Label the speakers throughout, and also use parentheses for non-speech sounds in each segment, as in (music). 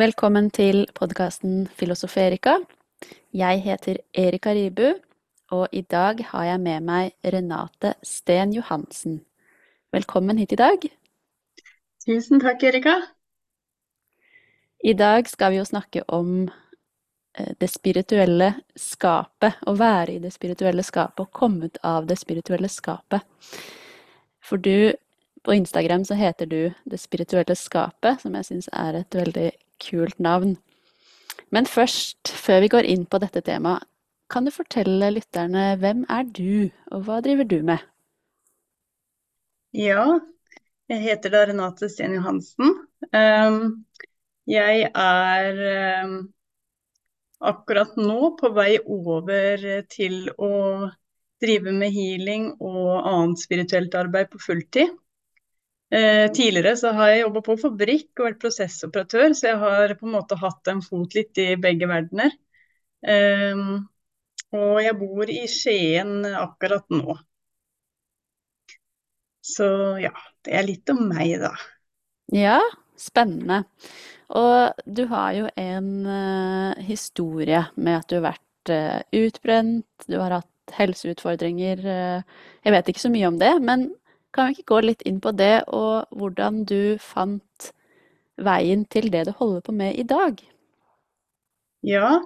Speaker 1: Velkommen til podkasten Filosoferika. Jeg heter Erika Ribu, og i dag har jeg med meg Renate Sten Johansen. Velkommen hit i dag.
Speaker 2: Tusen takk, Erika.
Speaker 1: I dag skal vi jo snakke om eh, det spirituelle skapet, å være i det spirituelle skapet og komme ut av det spirituelle skapet. For du, på Instagram så heter du Det spirituelle skapet, som jeg syns er et veldig kult navn. Men først, før vi går inn på dette temaet, kan du fortelle lytterne hvem er du, og hva driver du med?
Speaker 2: Ja, jeg heter da Renate Sten Johansen. Um, jeg er um, akkurat nå på vei over til å drive med healing og annet spirituelt arbeid på fulltid. Eh, tidligere så har jeg jobba på fabrikk og vært prosessoperatør, så jeg har på en måte hatt en fot litt i begge verdener. Eh, og jeg bor i Skien akkurat nå. Så ja, det er litt om meg, da.
Speaker 1: Ja, spennende. Og du har jo en uh, historie med at du har vært uh, utbrent, du har hatt helseutfordringer. Uh, jeg vet ikke så mye om det, men kan vi ikke gå litt inn på det, og hvordan du fant veien til det du holder på med i dag?
Speaker 2: Ja,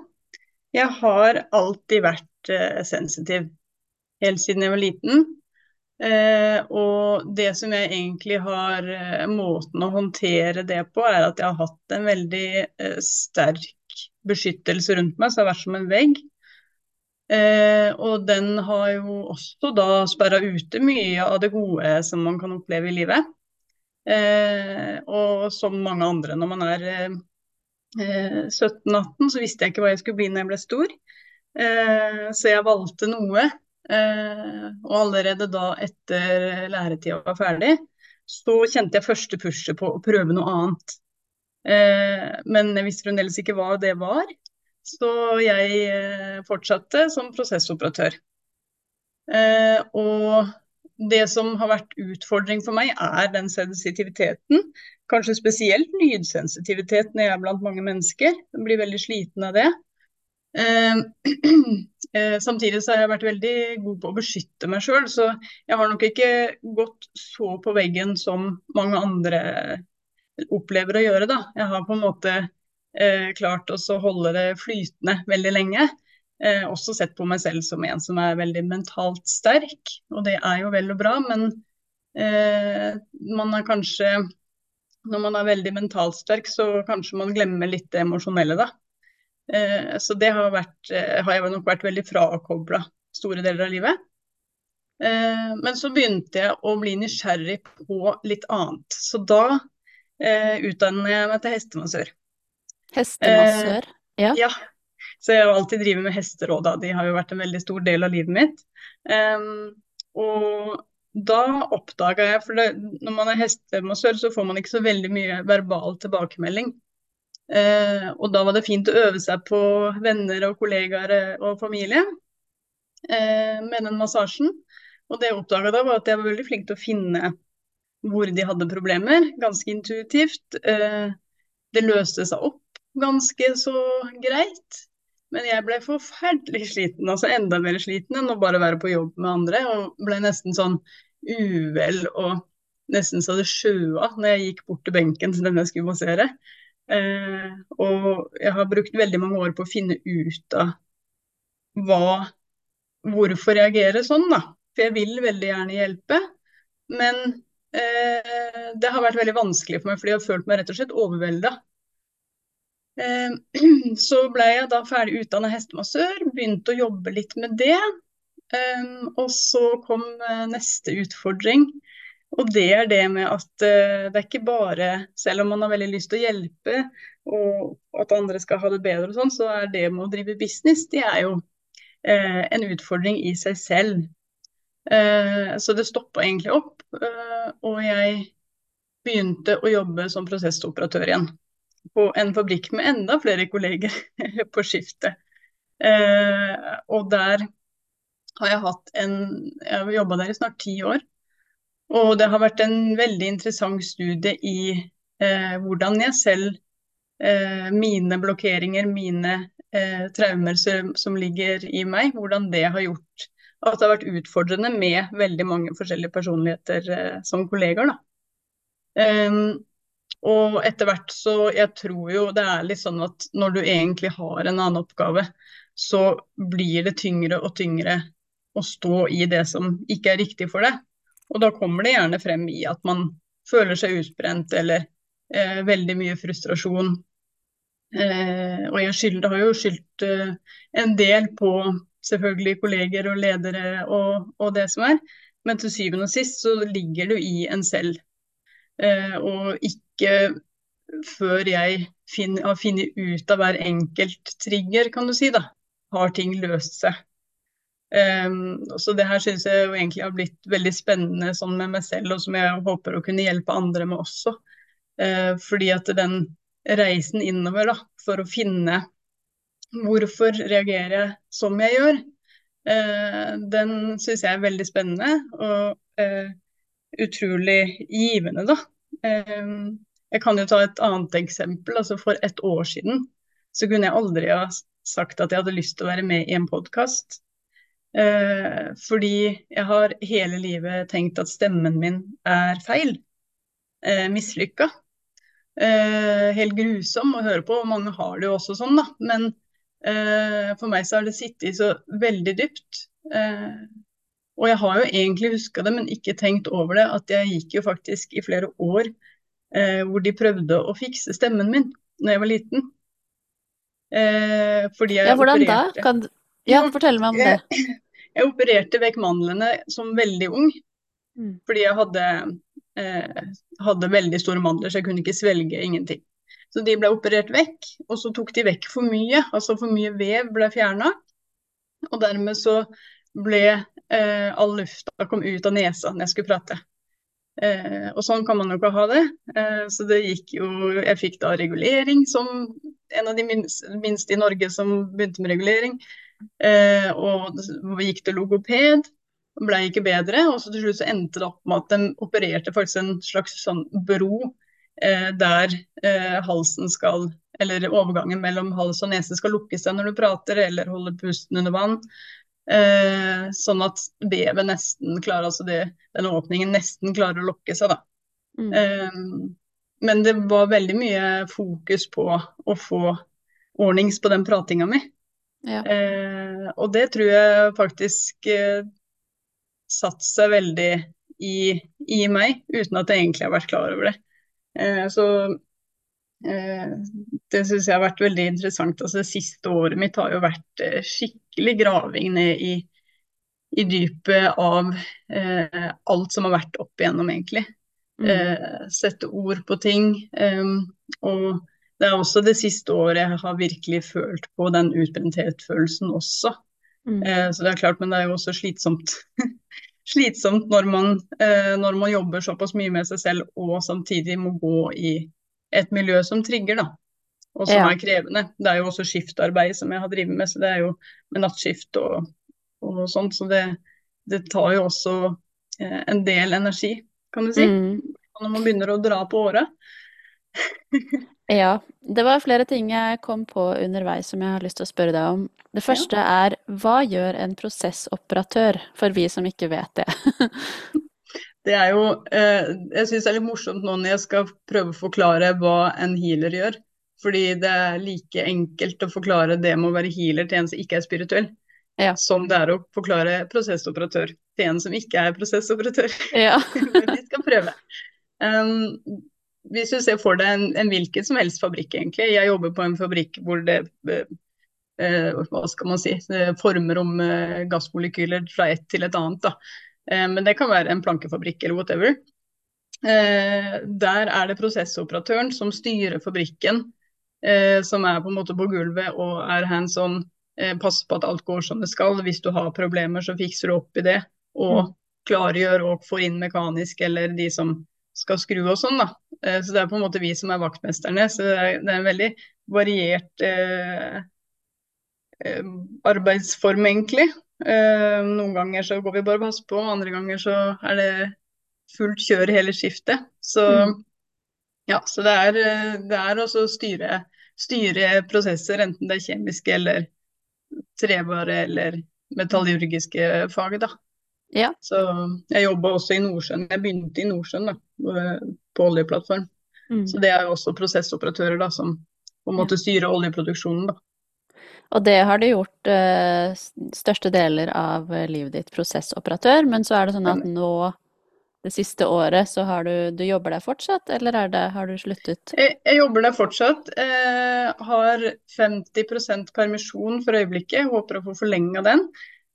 Speaker 2: jeg har alltid vært uh, sensitiv. Helt siden jeg var liten. Eh, og det som jeg egentlig har eh, Måten å håndtere det på, er at jeg har hatt en veldig sterk beskyttelse rundt meg, som har vært som en vegg. Eh, og den har jo også da sperra ute mye av det gode som man kan oppleve i livet. Eh, og som mange andre når man er eh, 17-18, så visste jeg ikke hva jeg skulle bli når jeg ble stor. Eh, så jeg valgte noe. Eh, og allerede da etter læretida var ferdig, så kjente jeg første pushet på å prøve noe annet. Eh, men jeg visste fremdeles ikke hva det var. Så jeg eh, fortsatte som prosessoperatør. Eh, og det som har vært utfordring for meg, er den sensitiviteten. Kanskje spesielt lydsensitivitet når jeg er blant mange mennesker. Jeg blir veldig sliten av det. Eh, (clears throat) samtidig så har jeg vært veldig god på å beskytte meg sjøl, så jeg har nok ikke gått så på veggen som mange andre opplever å gjøre. da. Jeg har på en måte klart å holde det flytende veldig lenge. Eh, også sett på meg selv som en som er veldig mentalt sterk, og det er jo vel og bra, men eh, man er kanskje Når man er veldig mentalt sterk, så kanskje man glemmer litt det emosjonelle, da. Eh, så det har, vært, eh, har jeg nok vært veldig frakobla store deler av livet. Eh, men så begynte jeg å bli nysgjerrig på litt annet. Så da utdannet jeg meg til hestemassør.
Speaker 1: Hestemassør?
Speaker 2: Eh, ja. Så jeg har alltid drevet med hester òg, da. De har jo vært en veldig stor del av livet mitt. Um, og da oppdaga jeg, for det, når man er hestemassør, så får man ikke så veldig mye verbal tilbakemelding. Uh, og da var det fint å øve seg på venner og kollegaer og familie uh, med den massasjen. Og det jeg oppdaga da, var at jeg var veldig flink til å finne hvor de hadde problemer, ganske intuitivt. Uh, det løste seg opp ganske så greit. Men jeg ble forferdelig (laughs) sliten, altså enda mer sliten enn å bare være på jobb med andre. Og ble nesten sånn uvel og nesten så det sjøa når jeg gikk bort til benken til den jeg skulle massere. Eh, og jeg har brukt veldig mange år på å finne ut av hva, hvorfor jeg reagerer sånn, da. For jeg vil veldig gjerne hjelpe. Men eh, det har vært veldig vanskelig for meg, fordi jeg har følt meg rett og slett overvelda (clears throat) så ble jeg da ferdig utdanna hestemassør, begynte å jobbe litt med det. Eh, og så kom eh, neste utfordring. Og det er det med at det er ikke bare Selv om man har veldig lyst til å hjelpe og at andre skal ha det bedre og sånn, så er det med å drive business, det er jo en utfordring i seg selv. så det stoppa egentlig opp. og jeg begynte å jobbe som prosessoperatør igjen på en fabrikk med enda flere kolleger (laughs) på skiftet. Eh, og der har jeg hatt en Jeg har jobba der i snart ti år. Og det har vært en veldig interessant studie i eh, hvordan jeg selv eh, mine blokkeringer, mine eh, traumer som, som, ligger i meg, hvordan det har gjort at det har vært utfordrende med veldig mange forskjellige personligheter eh, som kollegaer. Um, og etter hvert så Jeg tror jo det er litt sånn at når du egentlig har en annen oppgave, så blir det tyngre og tyngre å stå i det som ikke er riktig for deg. Og da kommer det gjerne frem i at man føler seg utbrent eller eh, veldig mye frustrasjon. Eh, og jeg skylder, har jo skyldt eh, en del på selvfølgelig kolleger og ledere og, og, det som er, men til syvende og sist så ligger det i en selv. Eh, og ikke før jeg har funnet ut av hver enkelt trigger, kan du si, da, har ting løst seg. Um, så det her syns jeg jo egentlig har blitt veldig spennende sånn med meg selv, og som jeg håper å kunne hjelpe andre med også. Uh, fordi at den reisen innover da, for å finne hvorfor reagerer jeg som jeg gjør, uh, den syns jeg er veldig spennende og uh, utrolig givende, da. Um, jeg kan jo ta et annet eksempel. altså For et år siden så kunne jeg aldri ha sagt at jeg hadde lyst til å være med i en podkast. Eh, fordi jeg har hele livet tenkt at stemmen min er feil. Eh, Mislykka. Eh, helt grusom å høre på, og mange har det jo også sånn, da. Men eh, for meg så har det sittet så veldig dypt. Eh, og jeg har jo egentlig huska det, men ikke tenkt over det, at jeg gikk jo faktisk i flere år hvor de prøvde å fikse stemmen min når jeg var liten. fordi jeg
Speaker 1: ja, hvordan opererte. da? Kan... Ja, fortell meg om det. (laughs)
Speaker 2: Jeg opererte vekk mandlene som veldig ung. Mm. Fordi jeg hadde, eh, hadde, veldig store mandler, så jeg kunne ikke svelge ingenting. Så de ble operert vekk, og så tok de vekk for mye. Altså for mye vev ble fjerna. Og dermed så ble eh, all lufta kom ut av nesa når jeg skulle prate. Eh, og sånn kan man jo ikke ha det. Eh, så det gikk jo Jeg fikk da regulering som en av de minste, minste i Norge som begynte med regulering. Eh, og gikk til logoped, ble ikke bedre. Og så til slutt så endte det opp med at de opererte faktisk en slags sånn bro eh, der eh, halsen skal eller overgangen mellom hals og nese skal lukkes seg når du prater eller holder pusten under vann. Eh, sånn at vevet nesten klarer, altså det, den åpningen nesten klarer å lukke seg. da. Mm. Eh, men det var veldig mye fokus på å få ordnings på den pratinga mi. Ja. Eh, og det tror jeg faktisk eh, satt seg veldig i, i, meg, uten at jeg egentlig har vært klar over det. Eh, så det syns jeg har vært veldig interessant. Altså, det siste året mitt har jo vært eh, skikkelig graving ned i, i dypet av eh, alt som har vært opp igjennom, egentlig. Mm. sette ord på ting. og det er også det siste året jeg har virkelig følt på den utbrenthet-følelsen også. Mm. Eh, så det er klart, men det er jo også slitsomt. (laughs) slitsomt når man, eh, når man, jobber såpass mye med seg selv og samtidig må gå i et miljø som trigger, da. Og som ja. er krevende. Det er jo også skiftarbeid som jeg har drevet med, så det er jo med nattskift og, og sånt. Så det, det, tar jo også eh, en del energi, kan du si. Mm. Når man begynner å dra på året. (laughs)
Speaker 1: Ja. Det var flere ting jeg kom på underveis som jeg har lyst til å spørre deg om. Det første ja. er hva gjør en prosessoperatør, for vi som ikke vet det? (laughs)
Speaker 2: det er jo eh, Jeg syns det er litt morsomt nå når jeg skal prøve å forklare hva en healer gjør. Fordi det er like enkelt å forklare det med å være healer til en som ikke er spirituell, ja. som det er å forklare prosessoperatør til en som ikke er prosessoperatør. Ja. (laughs) vi skal prøve. Um, hvis du ser for deg en, en, hvilken som helst fabrikk, egentlig. Jeg jobber på en fabrikk hvor det uh, hva skal man si, former om uh, gassmolekyler fra ett til et annet. Da. Eh, men det kan være en plankefabrikk eller whatever. Eh, der er det prosessoperatøren som styrer fabrikken, eh, som er på en måte på gulvet og er hands on. passer på at alt går som det skal. Hvis du har problemer, så fikser du opp i det. Og mm. klargjør og får inn mekanisk, eller de som skal skru og sånn. da. Så det er på en måte vi som er vaktmesterne. Så det er, en veldig variert eh, arbeidsform, egentlig. Eh, noen ganger så går vi bare pass på, andre ganger så er det fullt kjør hele skiftet. Så mm. Ja, så det er, det er også å styre, styre prosesser, enten det er kjemiske eller trebare eller metallurgiske fag, da.
Speaker 1: Ja.
Speaker 2: Så jeg jobba også i Nordsjøen. Jeg begynte i Nordsjøen da, på oljeplattform.
Speaker 1: Mm.
Speaker 2: Så det er også prosessoperatører da, som på en måte styrer oljeproduksjonen. da.
Speaker 1: Og det har du gjort uh, største deler av livet ditt, prosessoperatør, men så er det sånn at nå det siste året så har du Du jobber der fortsatt, eller er det, har du sluttet?
Speaker 2: Jeg, jeg jobber der fortsatt. Eh, har 50% permisjon for øyeblikket. Håper å få forlenga den.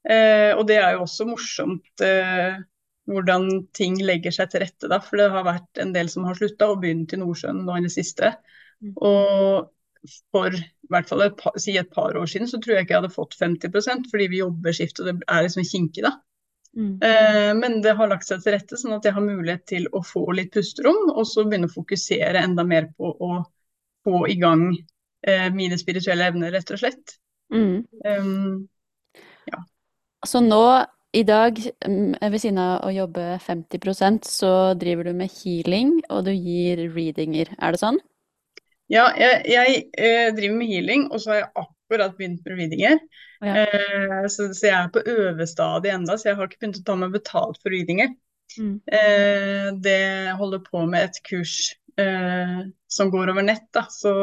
Speaker 2: Eh, og det er jo også morsomt eh, hvordan ting legger seg til rette, da. For det har vært en del som har slutta og begynt i Nordsjøen nå i det siste. Mm. Og for i hvert fall et par, si et par år siden så tror jeg ikke jeg hadde fått 50% fordi vi jobber skift og det er liksom kinkig, da. Mm. Eh, men det har lagt seg til rette, sånn at jeg har mulighet til å få litt pusterom, og så begynne å fokusere enda mer på å få i gang eh, mine spirituelle evner, rett og slett. Mm. Um,
Speaker 1: ja. Så nå i dag, mm, ved siden av å jobbe 50% så driver du med healing, og du gir readinger, er det sånn?
Speaker 2: Ja, jeg, jeg eh, driver med healing, og så har jeg akkurat begynt med readinger. Ja. Eh, så, så, jeg er på øvestadiet enda, så jeg har ikke begynt å ta meg betalt for readinger. Mm. Eh, det holder på med et kurs eh, som går over nett, da. Så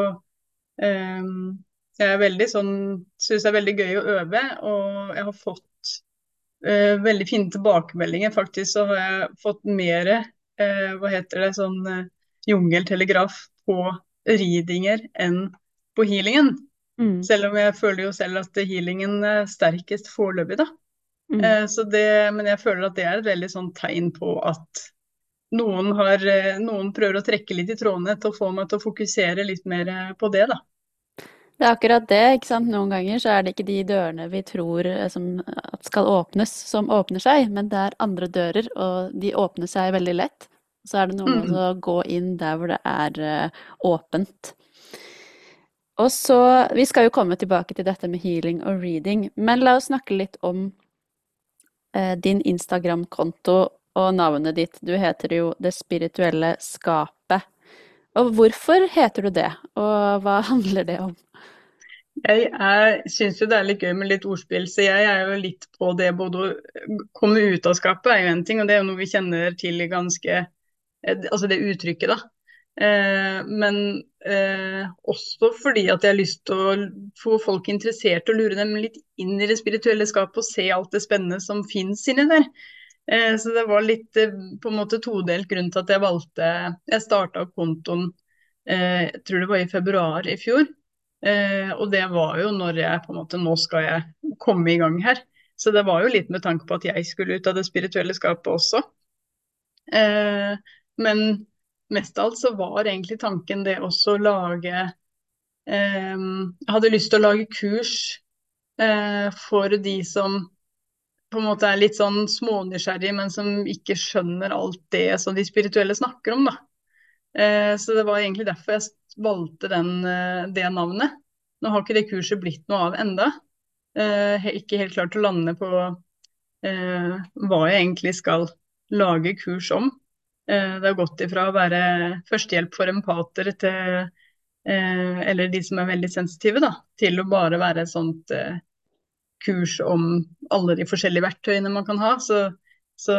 Speaker 2: eh, jeg er veldig sånn Syns det er veldig gøy å øve, og jeg har fått eh, veldig fine tilbakemeldinger. Faktisk så har jeg fått mer, eh, hva heter det, sånn jungeltelegraf på readinger enn på healingen. Mm. Selv om jeg føler jo selv at healingen er sterkest foreløpig, da. Mm. Eh, det, men jeg føler at det er et veldig sånn tegn på at noen, har, eh, noen prøver å trekke litt i trådene til å få meg til å fokusere litt mer eh, på det, da.
Speaker 1: Det er akkurat det, ikke sant. Noen ganger så er det ikke de dørene vi tror eh, som, skal åpnes, som åpner seg, men det er andre dører, og de åpner seg veldig lett. Så er det noe med mm. å gå inn der hvor det er uh, åpent. Og så Vi skal jo komme tilbake til dette med healing og reading, men la oss snakke litt om eh, din Instagram-konto og navnet ditt. Du heter jo Det spirituelle skapet. Og hvorfor heter du det, og hva (laughs) handler det om?
Speaker 2: Jeg syns jo det er litt gøy med litt ordspill, så jeg er jo litt på det både å komme ut av skapet er jo en ting, og det er jo noe vi kjenner til ganske eh, Altså det uttrykket, da. Eh, men eh, også fordi at jeg har lyst til å få folk interessert og lure dem litt inn i det spirituelle skapet og se alt det spennende som fins inni der. Eh, så det var litt eh, på en måte todelt grunn til at jeg valgte Jeg starta kontoen eh, jeg tror det var i februar i fjor. Eh, og det var jo når jeg på en måte Nå skal jeg komme i gang her. Så det var jo litt med tanke på at jeg skulle ut av det spirituelle skapet også. Men mest av alt så var egentlig tanken det også å lage eh, Jeg hadde lyst til å lage kurs eh, for de som på en måte er litt sånn smånysgjerrige, men som ikke skjønner alt det som de spirituelle snakker om. da. Eh, så det var egentlig derfor jeg valgte den, eh, det navnet. Nå har ikke det kurset blitt noe av enda. Eh, ikke helt klart å lande på eh, hva jeg egentlig skal lage kurs om. Eh, det har gått ifra å være førstehjelp for empater til eh, eller de som er veldig sensitive, da, til å bare være et sånt eh, kurs om alle de forskjellige verktøyene man kan ha. Så, så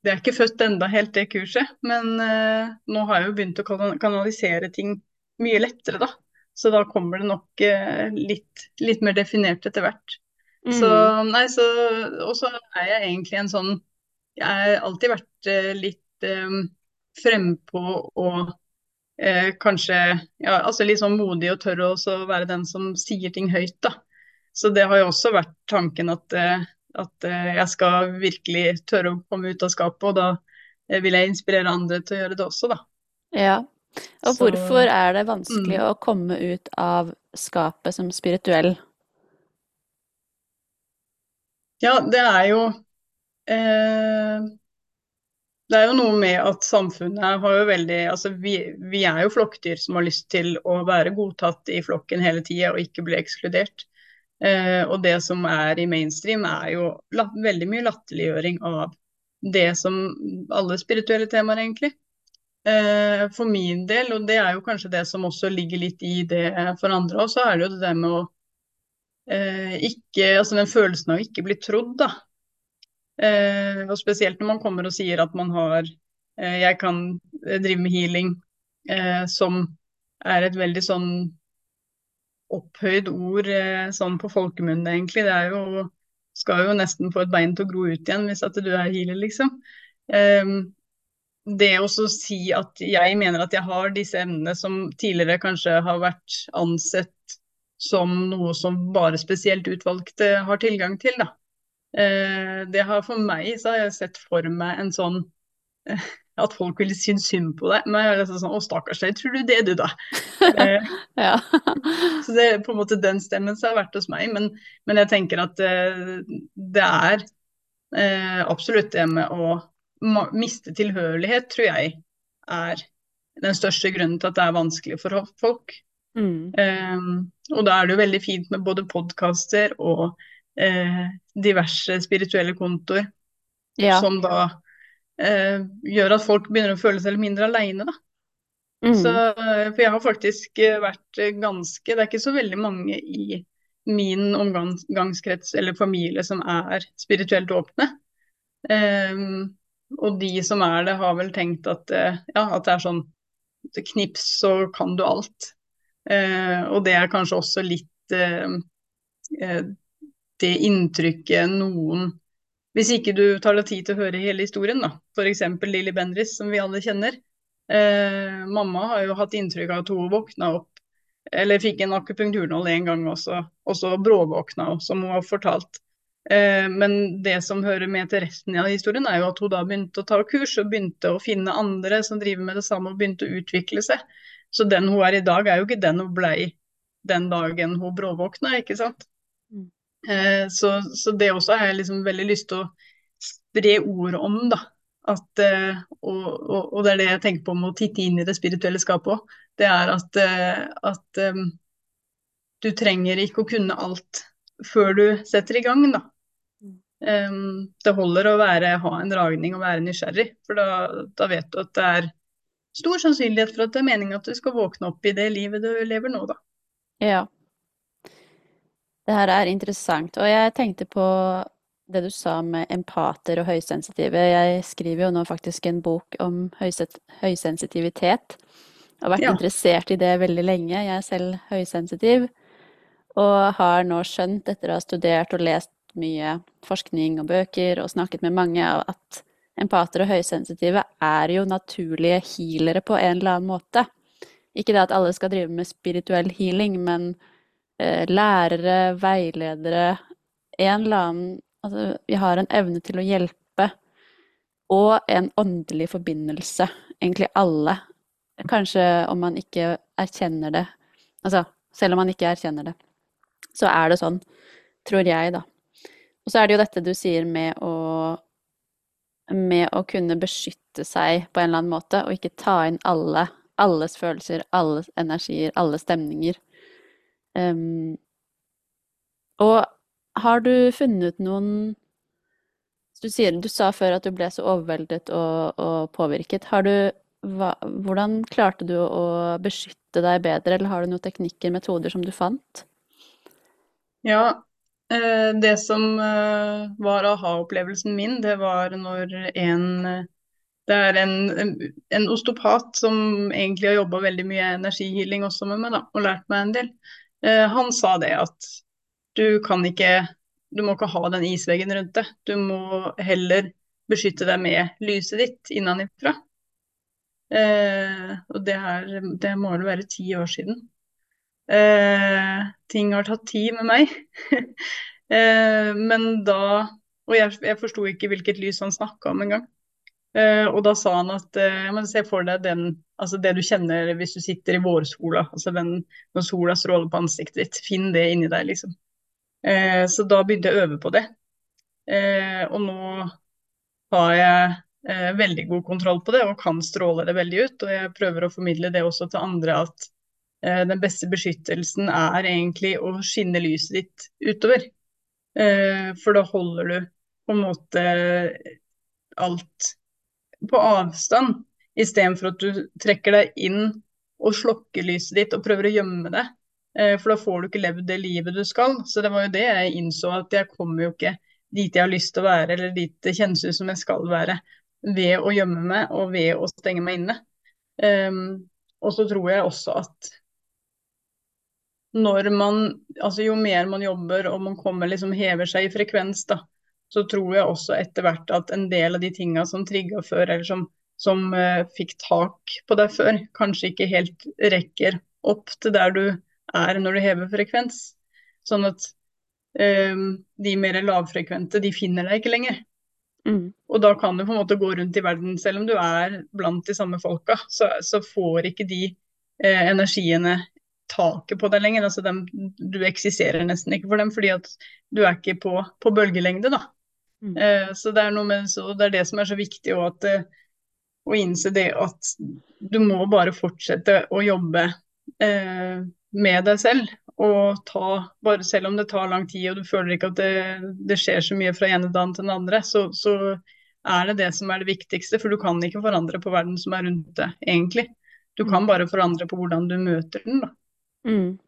Speaker 2: det er ikke født enda helt, det kurset. Men nå har jeg jo begynt å kanalisere ting mye lettere, da. Så da kommer det nok litt, litt, mer definert etter hvert. Mm. Så nei, så Og så er jeg egentlig en sånn Jeg har alltid vært litt eh, frempå og eh, kanskje ja, altså litt sånn modig og tørre å være den som sier ting høyt. da. Så det har jo også vært tanken at, eh, at eh, jeg skal virkelig tørre å komme ut av skapet, og da vil jeg inspirere andre til å gjøre det også, da.
Speaker 1: Ja, og Så, hvorfor er det vanskelig mm. å komme ut av skapet som spirituell?
Speaker 2: Ja, det er jo eh, det er jo noe med at samfunnet har jo veldig altså vi, vi er jo flokkdyr som har lyst til å være godtatt i flokken hele tida og ikke bli ekskludert. Eh, og det som er i mainstream, er jo la, veldig mye latterliggjøring av det som alle spirituelle temaer, egentlig. eh, for min del, og det er jo kanskje det som også ligger litt i det for andre så er det jo det der med å eh, ikke Altså den følelsen av å ikke bli trodd, da. Eh, og spesielt når man kommer og sier at man har eh, Jeg kan drive med healing, eh, som er et veldig sånn opphøyd ord sånn på folkemunne, egentlig. Det er jo skal jo nesten få et bein til å gro ut igjen hvis at du er healer, liksom. Um, det å si at jeg mener at jeg har disse evnene som tidligere kanskje har vært ansett som noe som bare spesielt utvalgte har tilgang til, da. Uh, det har for meg så har jeg sett for meg en sånn uh, at folk ville synes synd på deg. Men jeg er liksom sånn Å, stakkars deg, tror du det, du, da? (laughs)
Speaker 1: ja.
Speaker 2: så det er på en måte den stemmen som har vært hos meg. Men, men jeg tenker at det er absolutt det med å miste tilhørighet, tror jeg, er den største grunnen til at det er vanskelig for folk. Mm. Um, og da er det jo veldig fint med både podkaster og uh, diverse spirituelle kontoer ja. som da eh, gjør at folk begynner å føle seg mindre aleine, da. Mm. Så, eh, for jeg har faktisk eh, vært eh, ganske Det er ikke så veldig mange i min omgangskrets eller familie som er spirituelt åpne. Um, og de som er det, har vel tenkt at, ja, at det er sånn knips, så kan du alt. Uh, og det er kanskje også litt uh, det inntrykket noen hvis ikke du tar deg tid til å høre hele historien, da. F.eks. Lilly Bendriss, som vi alle kjenner. Eh, mamma har jo hatt inntrykk av at hun våkna opp, eller fikk en akupunkturnål en gang også, og så bråvåkna hun, som hun har fortalt. Eh, men det som hører med til resten av historien, er jo at hun da begynte å ta kurs, og begynte å finne andre som driver med det samme, og begynte å utvikle seg. Så den hun er i dag, er jo ikke den hun blei den dagen hun bråvåkna, ikke sant. Eh, så, så, det også har jeg liksom veldig lyst til å spre ord om, da. At, eh, og, og, og, det er det jeg tenker på med å titte inn i det spirituelle skapet òg. Det er at, eh, at um, du trenger ikke å kunne alt før du setter i gang, da. Um, det holder å være, ha en dragning og være nysgjerrig, for da, da vet du at det er stor sannsynlighet for at det er meninga at du skal våkne opp i det livet du lever nå, da.
Speaker 1: Ja, det her er interessant. Og jeg tenkte på det du sa med empater og høysensitive. Jeg skriver jo nå faktisk en bok om høysensitivitet. Jeg har vært ja. interessert i det veldig lenge. Jeg er selv høysensitiv. Og har nå skjønt, etter å ha studert og lest mye forskning og bøker og snakket med mange, at empater og høysensitive er jo naturlige healere på en eller annen måte. Ikke det at alle skal drive med spirituell healing, men lærere, veiledere En eller annen Altså, vi har en evne til å hjelpe. Og en åndelig forbindelse. Egentlig alle. Kanskje om man ikke erkjenner det. Altså, selv om man ikke erkjenner det. Så er det sånn, tror jeg, da. Og så er det jo dette du sier med å med å kunne beskytte seg på en eller annen måte, og ikke ta inn alle, alles følelser, alles energier, alle stemninger. Um, og har du funnet noen du, sier, du sa før at du ble så overveldet og, og påvirket. Du, hva, hvordan klarte du å beskytte deg bedre, eller har du noen teknikker, metoder som du fant?
Speaker 2: Ja, eh, det som eh, var aha-opplevelsen min, det var når en det er en, en, ostopat som egentlig har jobba veldig mye energihealing også med meg, da, og lært meg en del. Eh, han sa det at du kan ikke Du må ikke ha den isveggen rundt deg. Du må heller beskytte deg med lyset ditt innenfra. Eh, og det, her, det må vel være ti år siden. Eh, ting har tatt tid med meg. (laughs) eh, men da Og jeg, jeg forsto ikke hvilket lys han snakka om engang. Uh, og da sa han at uh, se for deg den, altså det du kjenner hvis du sitter i vårsola, altså den, når sola stråler på ansiktet ditt. Finn det inni deg, liksom. Uh, så da begynte jeg å øve på det. og nå har jeg veldig god kontroll på det og kan stråle det veldig ut. Og jeg prøver å formidle det også til andre at den beste beskyttelsen er egentlig å skinne lyset ditt utover. for da holder du på en måte alt på avstand istedenfor at du trekker deg inn og slokker lyset ditt og prøver å gjemme det. Eh, for da får du ikke levd det livet du skal. Så det var jo det jeg innså, at jeg kommer jo ikke dit jeg har lyst til å være, eller dit det kjennes ut som jeg skal være, ved å gjemme meg og ved å stenge meg inne. Um, og så tror jeg også at når man Altså jo mer man jobber og man kommer liksom hever seg i frekvens, da, så tror jeg også etter hvert at en del av de tinga som trigga før, eller som, som uh, fikk tak på deg før, kanskje ikke helt rekker opp til der du er når du hever frekvens. Sånn at um, de mer lavfrekvente, de finner deg ikke lenger. Mm. Og da kan du på en måte gå rundt i verden, selv om du er blant de samme folka, så, så får ikke de uh, energiene taket på deg lenger. altså dem, Du eksisterer nesten ikke for dem, fordi at du er ikke på, på bølgelengde. da. Mm. Eh, så det er noe med, så det er det som er så viktig å, at, eh, å innse det at du må bare fortsette å jobbe eh, med deg selv. Og ta, bare selv om det tar lang tid og du føler ikke at det, det skjer så mye fra ene dagen til den andre, så, så, er det det som er det viktigste. For du kan ikke forandre på verden som er rundt deg, egentlig. Du kan bare forandre på hvordan du møter den, da.
Speaker 1: Mm.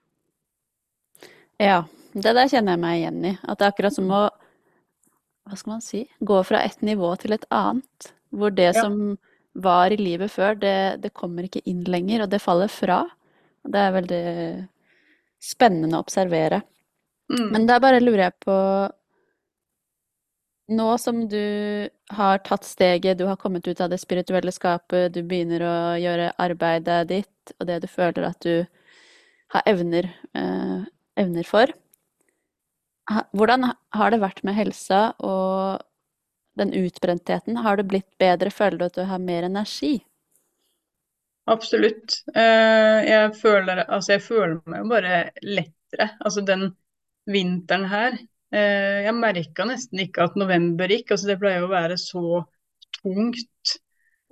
Speaker 1: Ja, det der kjenner jeg meg igjen i. At det er akkurat som å hva skal man si gå fra et nivå til et annet. Hvor det ja. som var i livet før, det, det kommer ikke inn lenger, og det faller fra. Det er veldig spennende å observere. Mm. Men da bare lurer jeg på Nå som du har tatt steget, du har kommet ut av det spirituelle skapet, du begynner å gjøre arbeidet ditt og det du føler at du har evner, eh, evner for. Hvordan har det vært med helsa og den utbrentheten? Har det blitt bedre? Føler du at du har mer energi?
Speaker 2: Absolutt. Eh, jeg føler, altså jeg føler meg jo bare lettere. Altså den vinteren her eh, Jeg merka nesten ikke at november gikk. Altså det pleier å være så tungt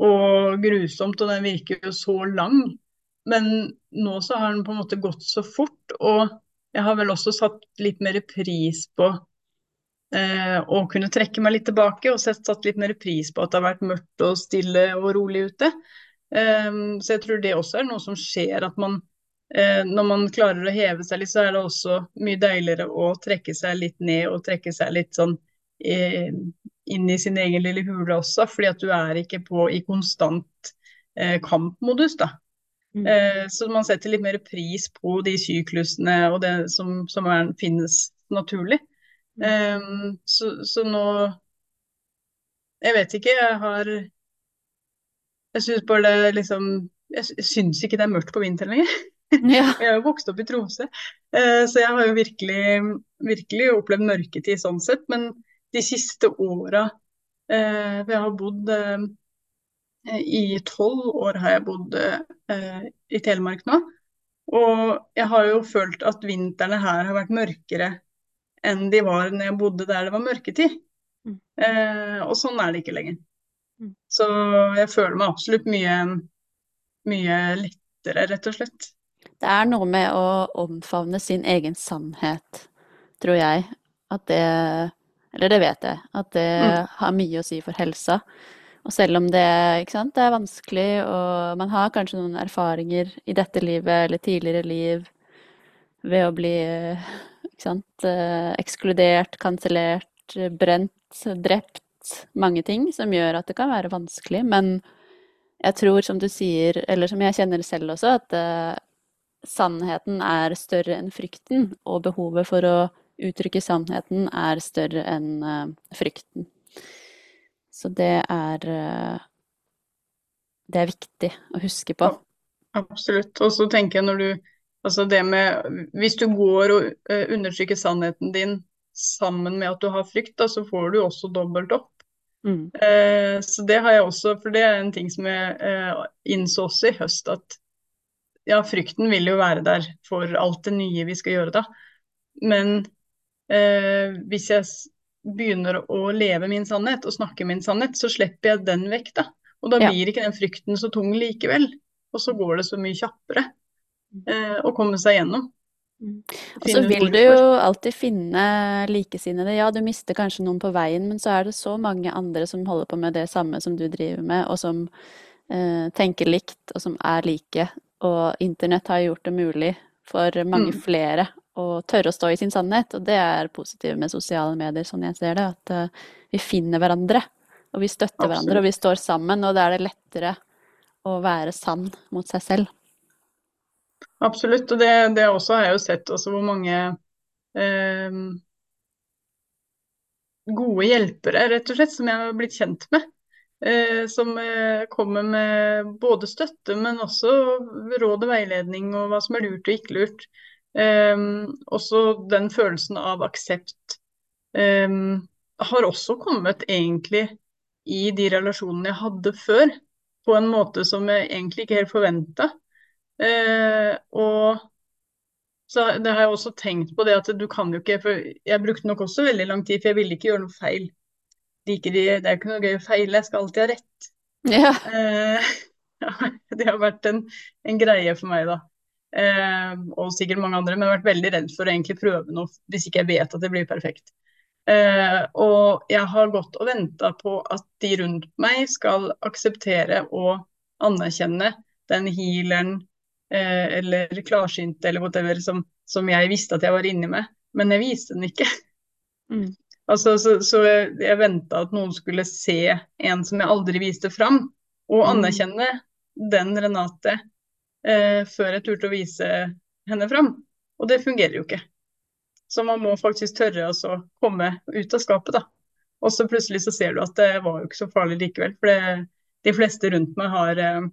Speaker 2: og grusomt, og den virker jo så lang. Men nå så har den på en måte gått så fort, og jeg har vel også satt litt mer pris på eh, å kunne trekke meg litt tilbake, og satt litt mer pris på at det har vært mørkt og stille og rolig ute. Eh, så jeg tror det også er noe som skjer, at man eh, når man klarer å heve seg litt, så er det også mye deiligere å trekke seg litt ned og trekke seg litt sånn uh, inn i sin egen lille hule også, fordi at du er ikke på i konstant uh, kampmodus, da. Mm. så man setter litt mer pris på de syklusene og det som, som er, finnes naturlig. Mm. Um, så, så nå Jeg vet ikke, jeg har jeg syns bare det liksom Jeg syns ikke det er mørkt på vinteren lenger. (laughs) Ja. jeg har jo vokst opp i Tromsø, uh, så jeg har jo virkelig, virkelig opplevd mørketid sånn sett. Men de siste åra eh, Jeg har bodd eh, I tolv år har jeg bodd i Telemark nå. Og jeg har jo følt at vintrene her har vært mørkere enn de var når jeg bodde der det var mørketid. Mm. og sånn er det ikke lenger. Mm. Så jeg føler meg absolutt mye, mye lettere, rett og slett.
Speaker 1: Det er noe med å omfavne sin egen sannhet, tror jeg. At det Eller det vet jeg. At det mm. har mye å si for helsa. Og selv om det, sant, det, er vanskelig, og man har kanskje noen erfaringer i dette livet eller tidligere liv ved å bli sant, eh, ekskludert, kansellert, brent, drept mange ting som gjør at det kan være vanskelig, men jeg tror, som du sier, eller som jeg kjenner selv også, at uh, sannheten er større enn frykten, og behovet for å uttrykke sannheten er større enn uh, frykten. Så det er uh, Det er viktig å huske på.
Speaker 2: Absolutt. Og så tenker jeg når du Altså det med Hvis du går og undertrykker sannheten din sammen med at du har frykt, da, så får du også dobbelt opp. Mm. Eh, så det har jeg også, for det er en ting som jeg eh, innså også i høst, at ja, frykten vil jo være der for alt det nye vi skal gjøre da. Men eh, hvis jeg begynner å leve min sannhet og snakke min sannhet, så slipper jeg den vekk, da. Og da ja. blir ikke den frykten så tung likevel. Og så går det så mye kjappere mm. eh, å komme seg gjennom.
Speaker 1: Mm. Og så vil du jo alltid finne likesinnede. Ja, du mister kanskje noen på veien, men så er det så mange andre som holder på med det samme som du driver med, og som eh, tenker likt, og som er like. Og internett har gjort det mulig for mange
Speaker 2: Mm.
Speaker 1: flere å tørre å stå i sin sannhet. Og det er positivt med sosiale medier, sånn jeg ser det. At uh, vi finner hverandre, og vi støtter hverandre, og vi står sammen. Og da er det lettere å være sann mot seg selv.
Speaker 2: Absolutt. Og det, det også har jeg jo sett også hvor mange eh, gode hjelpere, rett og slett, som jeg har blitt kjent med. Eh, som eh, kommer med både støtte, men også råd og veiledning og hva som er lurt og ikke lurt. Eh, også den følelsen av aksept um, har også kommet egentlig i de relasjonene jeg hadde før, på en måte som jeg egentlig ikke helt forventa. Uh, og så det har jeg også tenkt på det at du kan jo ikke For jeg brukte nok også veldig lang tid, for jeg ville ikke gjøre noe feil. Liker de, det er ikke noe gøy å feile, jeg skal alltid ha rett.
Speaker 1: Ja. (laughs)
Speaker 2: Uh, det har vært en, en greie for meg, da. Eh, og sikkert mange andre, men jeg har vært veldig redd for å egentlig prøve noe hvis ikke jeg vet at det blir perfekt. Eh, og jeg har gått og venta på at de rundt meg skal akseptere og anerkjenne den healeren eh, eller klarsynte eller whatever som, som jeg visste at jeg var inni med, men jeg viste den ikke.
Speaker 1: Mm.
Speaker 2: Altså, så, så jeg, jeg venta at noen skulle se en som jeg aldri viste fram, og
Speaker 1: Mm.
Speaker 2: anerkjenne den Renate eh, før jeg turte å vise henne fram. Og det fungerer jo ikke. Så man må faktisk tørre å komme ut av skapet, da. Og så plutselig så ser du at det var jo ikke så farlig likevel. For det, de fleste rundt meg har, eh,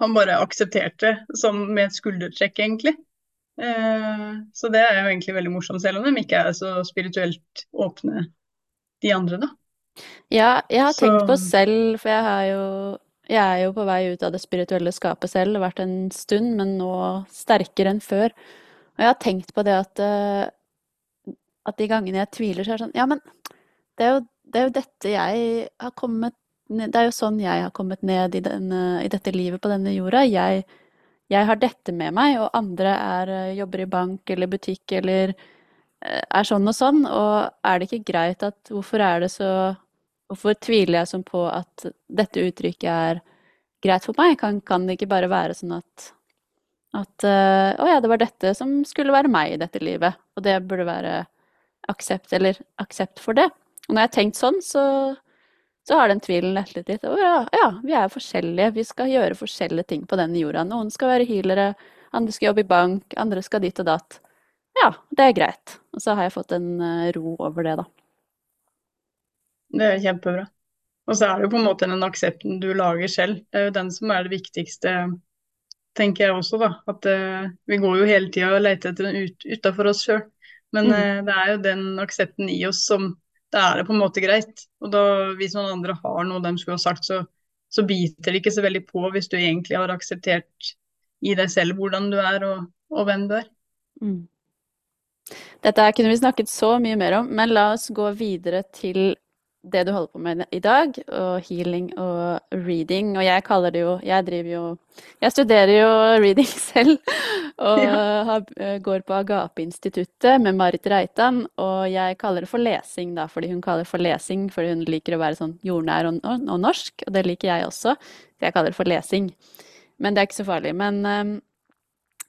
Speaker 2: har bare akseptert det som med et skuldertrekk, egentlig. Eh, så det er jo egentlig veldig morsomt, selv om de ikke er så spirituelt åpne, de andre, da.
Speaker 1: Ja, jeg har tenkt på selv, for jeg har jo Jeg er jo på vei ut av det spirituelle skapet selv, det har vært en stund, men nå sterkere enn før. Og jeg har tenkt på det at eh, at de gangene jeg tviler, så er det sånn Ja, men det er jo, det er jo dette jeg har kommet ned Det er jo sånn jeg har kommet ned i, denne, i dette livet på denne jorda. Jeg, jeg har dette med meg, og andre er, eh, jobber i bank eller butikk eller eh, er sånn og sånn. Og er det ikke greit at Hvorfor er det så Hvorfor tviler jeg sånn på at dette uttrykket er greit for meg? Kan, kan det ikke bare være sånn at at eh, å ja, det var dette som skulle være meg i dette livet, og det burde være aksept eller aksept for det. Og når jeg har tenkt sånn, så, så har den tvilen lettet litt. Og ja, ja, vi er forskjellige, vi skal gjøre forskjellige ting på denne jorda. Noen skal være healere, andre skal jobbe i bank, andre skal dit og datt. Ja, det er greit. Og så har jeg fått en eh, ro over det, da.
Speaker 2: Det er kjempebra. Og så er det jo på en måte den aksepten du lager selv. Det er jo den som er det viktigste, tenker jeg også, da. At uh, vi går jo hele tida og leter etter den ut, utafor oss sjøl. Men eh, det er jo den aksepten i oss som Da er det på en måte greit. Og da, hvis noen andre har noe de skulle ha sagt, så, så biter det ikke så veldig på hvis du egentlig har akseptert i deg selv hvordan du er og, og hvem du er.
Speaker 1: Mm. Dette kunne vi snakket så mye mer om, men la oss gå videre til det du holder på med i dag, og healing og reading. Og jeg kaller det jo Jeg driver jo Jeg studerer jo (laughs) reading selv, og
Speaker 2: Ja.
Speaker 1: har, eh, går på Agape-instituttet med Marit Reitan. Og jeg kaller det for lesing, da, fordi hun kaller det for lesing fordi hun liker å være sånn jordnær og, og, og norsk, og det liker jeg også. Så jeg kaller det for lesing. Men det er ikke så farlig. Men um,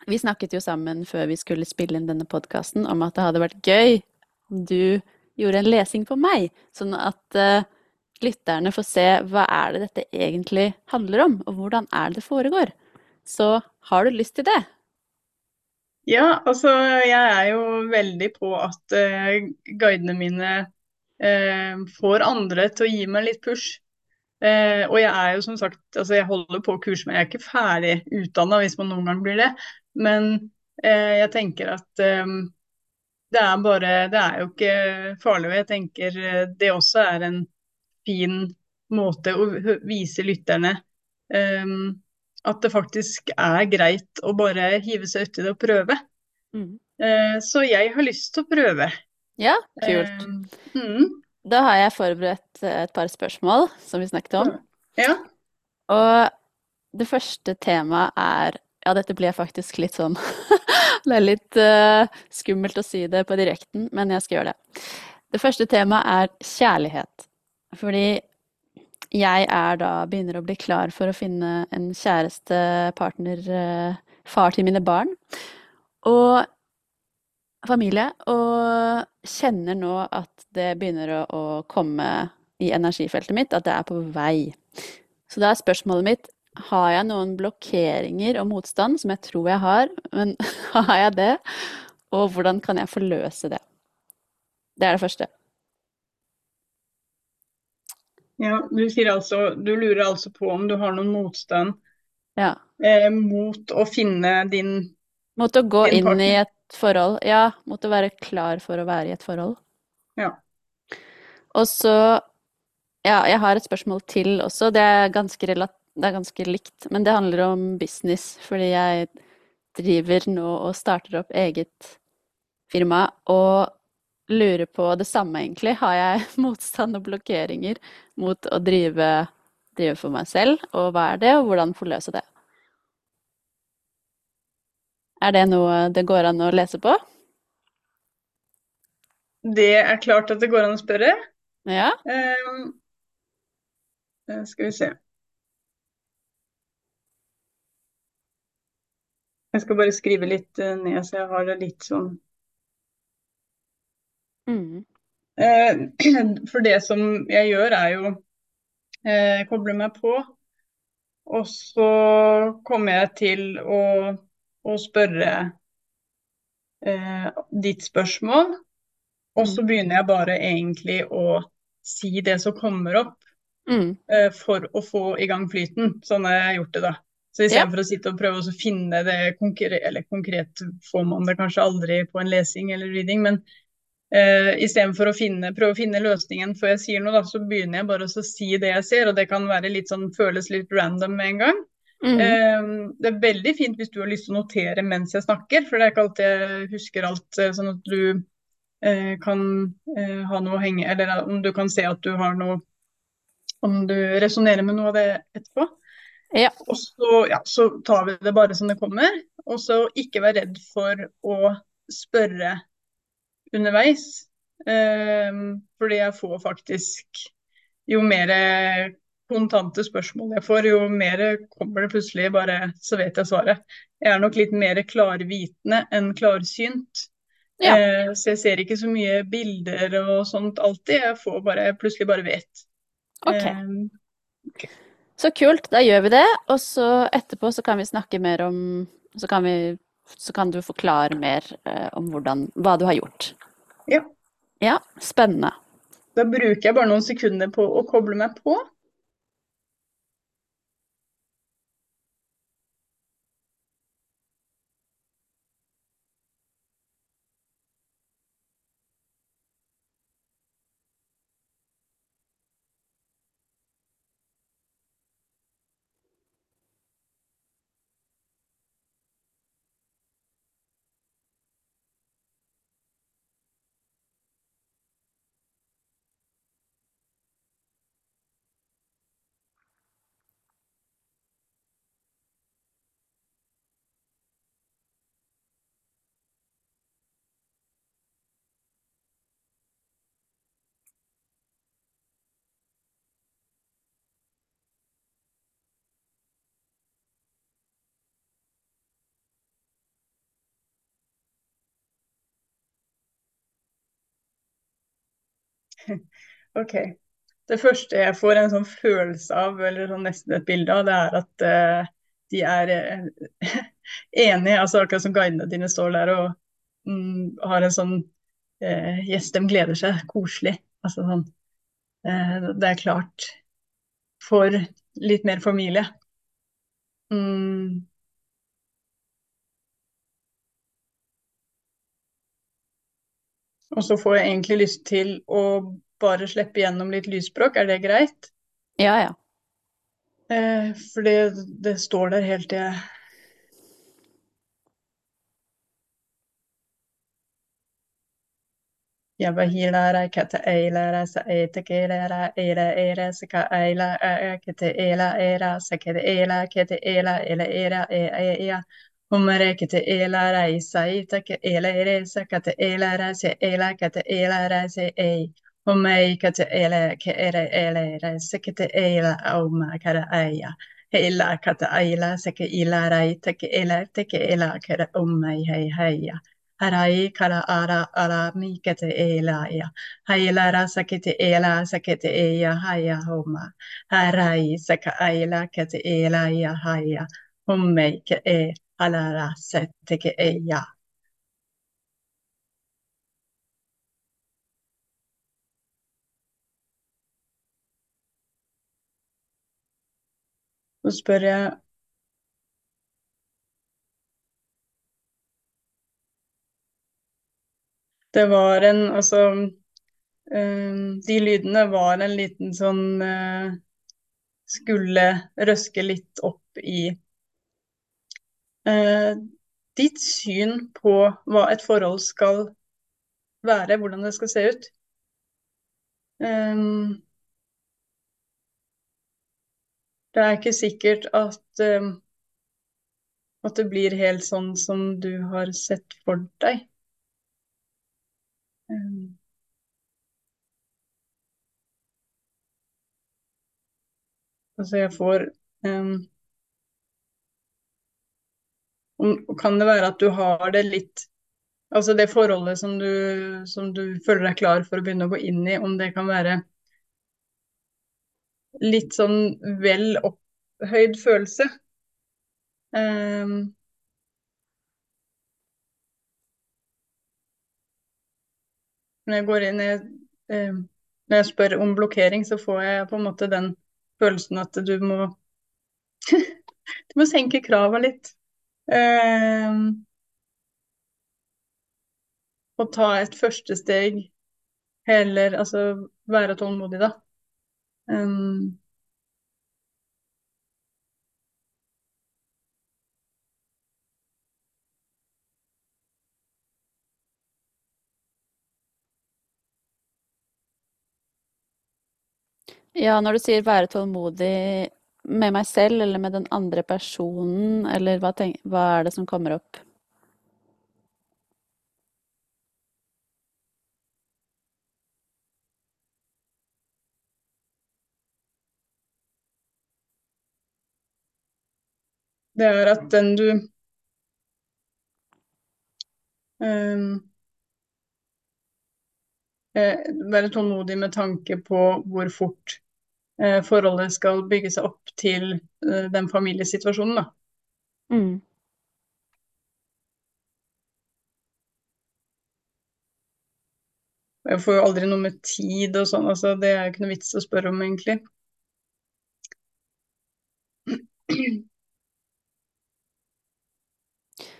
Speaker 1: vi snakket jo sammen før vi skulle spille inn denne podkasten om at det hadde vært gøy om du gjorde en lesing på meg, sånn at uh, lytterne får se hva er det dette egentlig handler om, og hvordan er det det foregår. Så har du lyst til det?
Speaker 2: Ja, altså jeg er jo veldig på at uh, guidene mine uh, får andre til å gi meg litt push. Uh, og jeg er jo som sagt, altså jeg holder på kurs, men jeg er ikke ferdig utdanna hvis man noen gang blir det. Men jeg tenker at eh, det er bare Det er jo ikke farlig. Jeg tenker eh, det også er en fin måte å vise lytterne um, at det faktisk er greit å bare hive seg uti det og prøve.
Speaker 1: Mm.
Speaker 2: Uh, så jeg har lyst til å prøve.
Speaker 1: Ja, kult.
Speaker 2: Uh, mm,
Speaker 1: Da har jeg forberedt eh, et par spørsmål som vi snakket om.
Speaker 2: ja.
Speaker 1: Og det første temaet er Ja, dette blir faktisk litt sånn (laughs) Det er litt uh, skummelt å si det på direkten, men jeg skal gjøre det. Det første temaet er kjærlighet. Fordi jeg er da begynner å bli klar for å finne en kjæreste, partner, uh, far til mine barn. Og familie. Og kjenner nå at det begynner å, å komme i energifeltet mitt, at det er på vei. Så da er spørsmålet mitt har jeg noen blokkeringer og motstand, som jeg tror jeg har, men (laughs) har jeg det? Og hvordan kan jeg forløse det? Det er det første.
Speaker 2: Ja, du sier altså Du lurer altså på om du har noen motstand
Speaker 1: ja.
Speaker 2: eh, mot å finne din
Speaker 1: Mot å gå inn partner. i et forhold. Ja, mot å være klar for å være i et forhold.
Speaker 2: Ja.
Speaker 1: Og så Ja, jeg har et spørsmål til også. Det er ganske, det er ganske likt, men det handler om business. Fordi jeg driver nå og starter opp eget firma. Og lurer på det samme, egentlig. Har jeg (laughs) motstand og blokkeringer mot å drive, drive, for meg selv? Og hva er det, og hvordan forløse det? Er det noe det går an å lese på?
Speaker 2: Det er klart at det går an å spørre.
Speaker 1: Ja.
Speaker 2: Um, skal vi se. Jeg skal bare skrive litt eh, ned, så jeg har det litt sånn
Speaker 1: Mm.
Speaker 2: Eh, (clears throat) for det som jeg gjør, er jo eh, koble meg på. Og så kommer jeg til å, å spørre eh, ditt spørsmål. Og så mm. begynner jeg bare egentlig å si det som kommer opp,
Speaker 1: mm.
Speaker 2: eh, for å få i gang flyten. Sånn har jeg gjort det, da. Så istedenfor ja. Å sitte og prøve å finne det konkret, eller konkret får man det kanskje aldri på en lesing eller reading, men Uh, Istedenfor å finne, prøve å finne løsningen før jeg sier noe, da, så begynner jeg bare å si det jeg ser. Og det kan være litt sånn, føles litt random med en gang.
Speaker 1: Mm.
Speaker 2: Uh, det er veldig fint hvis du har lyst til å notere mens jeg snakker, for det er ikke alltid jeg husker alt. Uh, sånn at du kan ha noe å henge Eller om du kan se at du har noe Om du resonnerer med noe av det etterpå.
Speaker 1: Ja.
Speaker 2: Og så, ja, så tar vi det bare som det kommer. Og så ikke vær redd for å spørre underveis. Um, fordi jeg får faktisk Jo mer kontante spørsmål jeg får, jo mer kommer det plutselig bare Så vet jeg svaret. Jeg er nok litt mer klarvitende enn klarsynt.
Speaker 1: Ja.
Speaker 2: Uh, så jeg ser ikke så mye bilder og sånt alltid. Jeg får bare, plutselig bare vet.
Speaker 1: Ok. Um, okay. Så kult. Da gjør vi det. Og så etterpå så kan vi snakke mer om Så kan vi så kan du forklare mer eh, om hvordan, hva du har gjort.
Speaker 2: Ja.
Speaker 1: Ja, spennende.
Speaker 2: Da bruker jeg bare noen sekunder på å koble meg på. (laughs) OK. Det første jeg får en sånn følelse av, eller sånn nesten et bilde av, det er at uh, de er uh, (laughs) enige. altså Akkurat som guidene dine står der og um, har en sånn uh, Yes, de gleder seg. Koselig. Altså sånn Det er klart for litt mer familie. Mm. Og så får jeg egentlig lyst til å bare slippe gjennom litt lysspråk. Er det greit?
Speaker 1: Ja, ja.
Speaker 2: Eh, for det, det, står der helt til jeg Yabahilare eiler, jeg sa etekilere eiler, eiler, saka eila eiler, eila eira sakete eiler, eiler, eila ele eiler, e e Humarekete eiler, eiler, eiler, eiler, eresa Humarekete elära isaitake eläeresa kate elära se kate elära rase ei. Humeikate eläke ere elära sekete eilä auma kara aia. Heillä kata aila seke ilära itake eläteke eläkära ummai hei heia. Harai kara ara ara ia. Haila ja. kete sakete sa kete eia haia homma. Harai saka aila kete eilä ja haia. Hummei ke. Alara se teke eya. Så spør jeg Det var en Altså De lydene var en liten sånn uh, Skulle røske litt opp i ditt syn på hva et forhold skal være, hvordan det skal se ut. Um, det er ikke sikkert at, um, at det blir helt sånn som du har sett for deg. Um, altså, jeg får um, Kan det være at du har det litt Altså det forholdet som du, som du føler deg klar for å begynne å gå inn i, om det kan være litt sånn vel opphøyd følelse. Um, når jeg går inn i eh, Når jeg spør om blokkering, så får jeg på en måte den følelsen at du må (laughs) Du må senke krava litt. Eh, og ta et første steg heller Altså være tålmodig, da. Um,
Speaker 1: Ja, når du sier være tålmodig med meg selv eller med den andre personen, eller hva, tenk, hva er det som kommer opp?
Speaker 2: Det er at den du um, Være tålmodig med tanke på hvor fort eh, forholdet skal bygge seg opp til eh, den familiesituasjonen, da.
Speaker 1: Mm.
Speaker 2: Jeg får jo aldri noe med tid og sånn, altså det er jo ikke noe vits å spørre om, egentlig.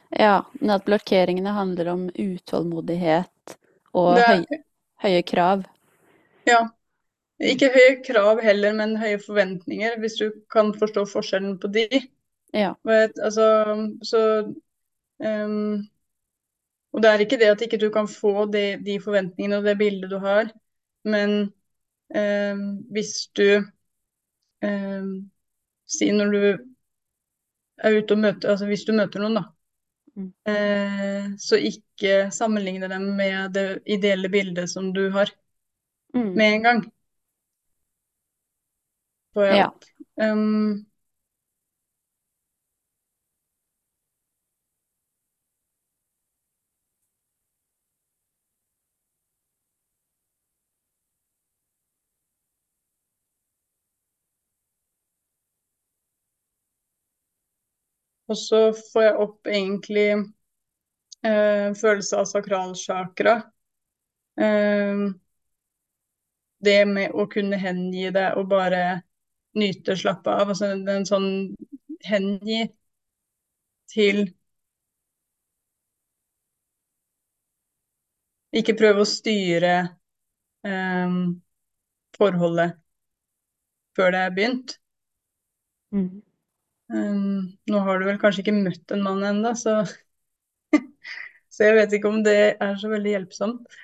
Speaker 1: Ja, men at blokkeringene handler om utålmodighet og
Speaker 2: Det
Speaker 1: høy,
Speaker 2: er,
Speaker 1: høye krav.
Speaker 2: ja, ikke høye krav heller, men høye forventninger, hvis du kan forstå forskjellen på de.
Speaker 1: Ja.
Speaker 2: Vet, altså, så um, Og det er ikke det at ikke du kan få de, de forventningene og det bildet du har, men um, hvis du um, Si når du er ute og møter Altså hvis du møter noen, da.
Speaker 1: Mm.
Speaker 2: Uh, så ikke sammenligne dem med det ideelle bildet som du har
Speaker 1: Mm.
Speaker 2: med en gang. Får jeg
Speaker 1: Ja.
Speaker 2: Um, og så får jeg opp egentlig eh, følelse av sakralchakra. Eh, det med å kunne hengi det og bare nyte, slappe av. Altså en sånn hengi til Ikke prøve å styre eh, forholdet før det er begynt.
Speaker 1: Mm.
Speaker 2: Um, nå har du vel kanskje ikke møtt en mann ennå, så, (laughs) så jeg vet ikke om det er så veldig hjelpsomt.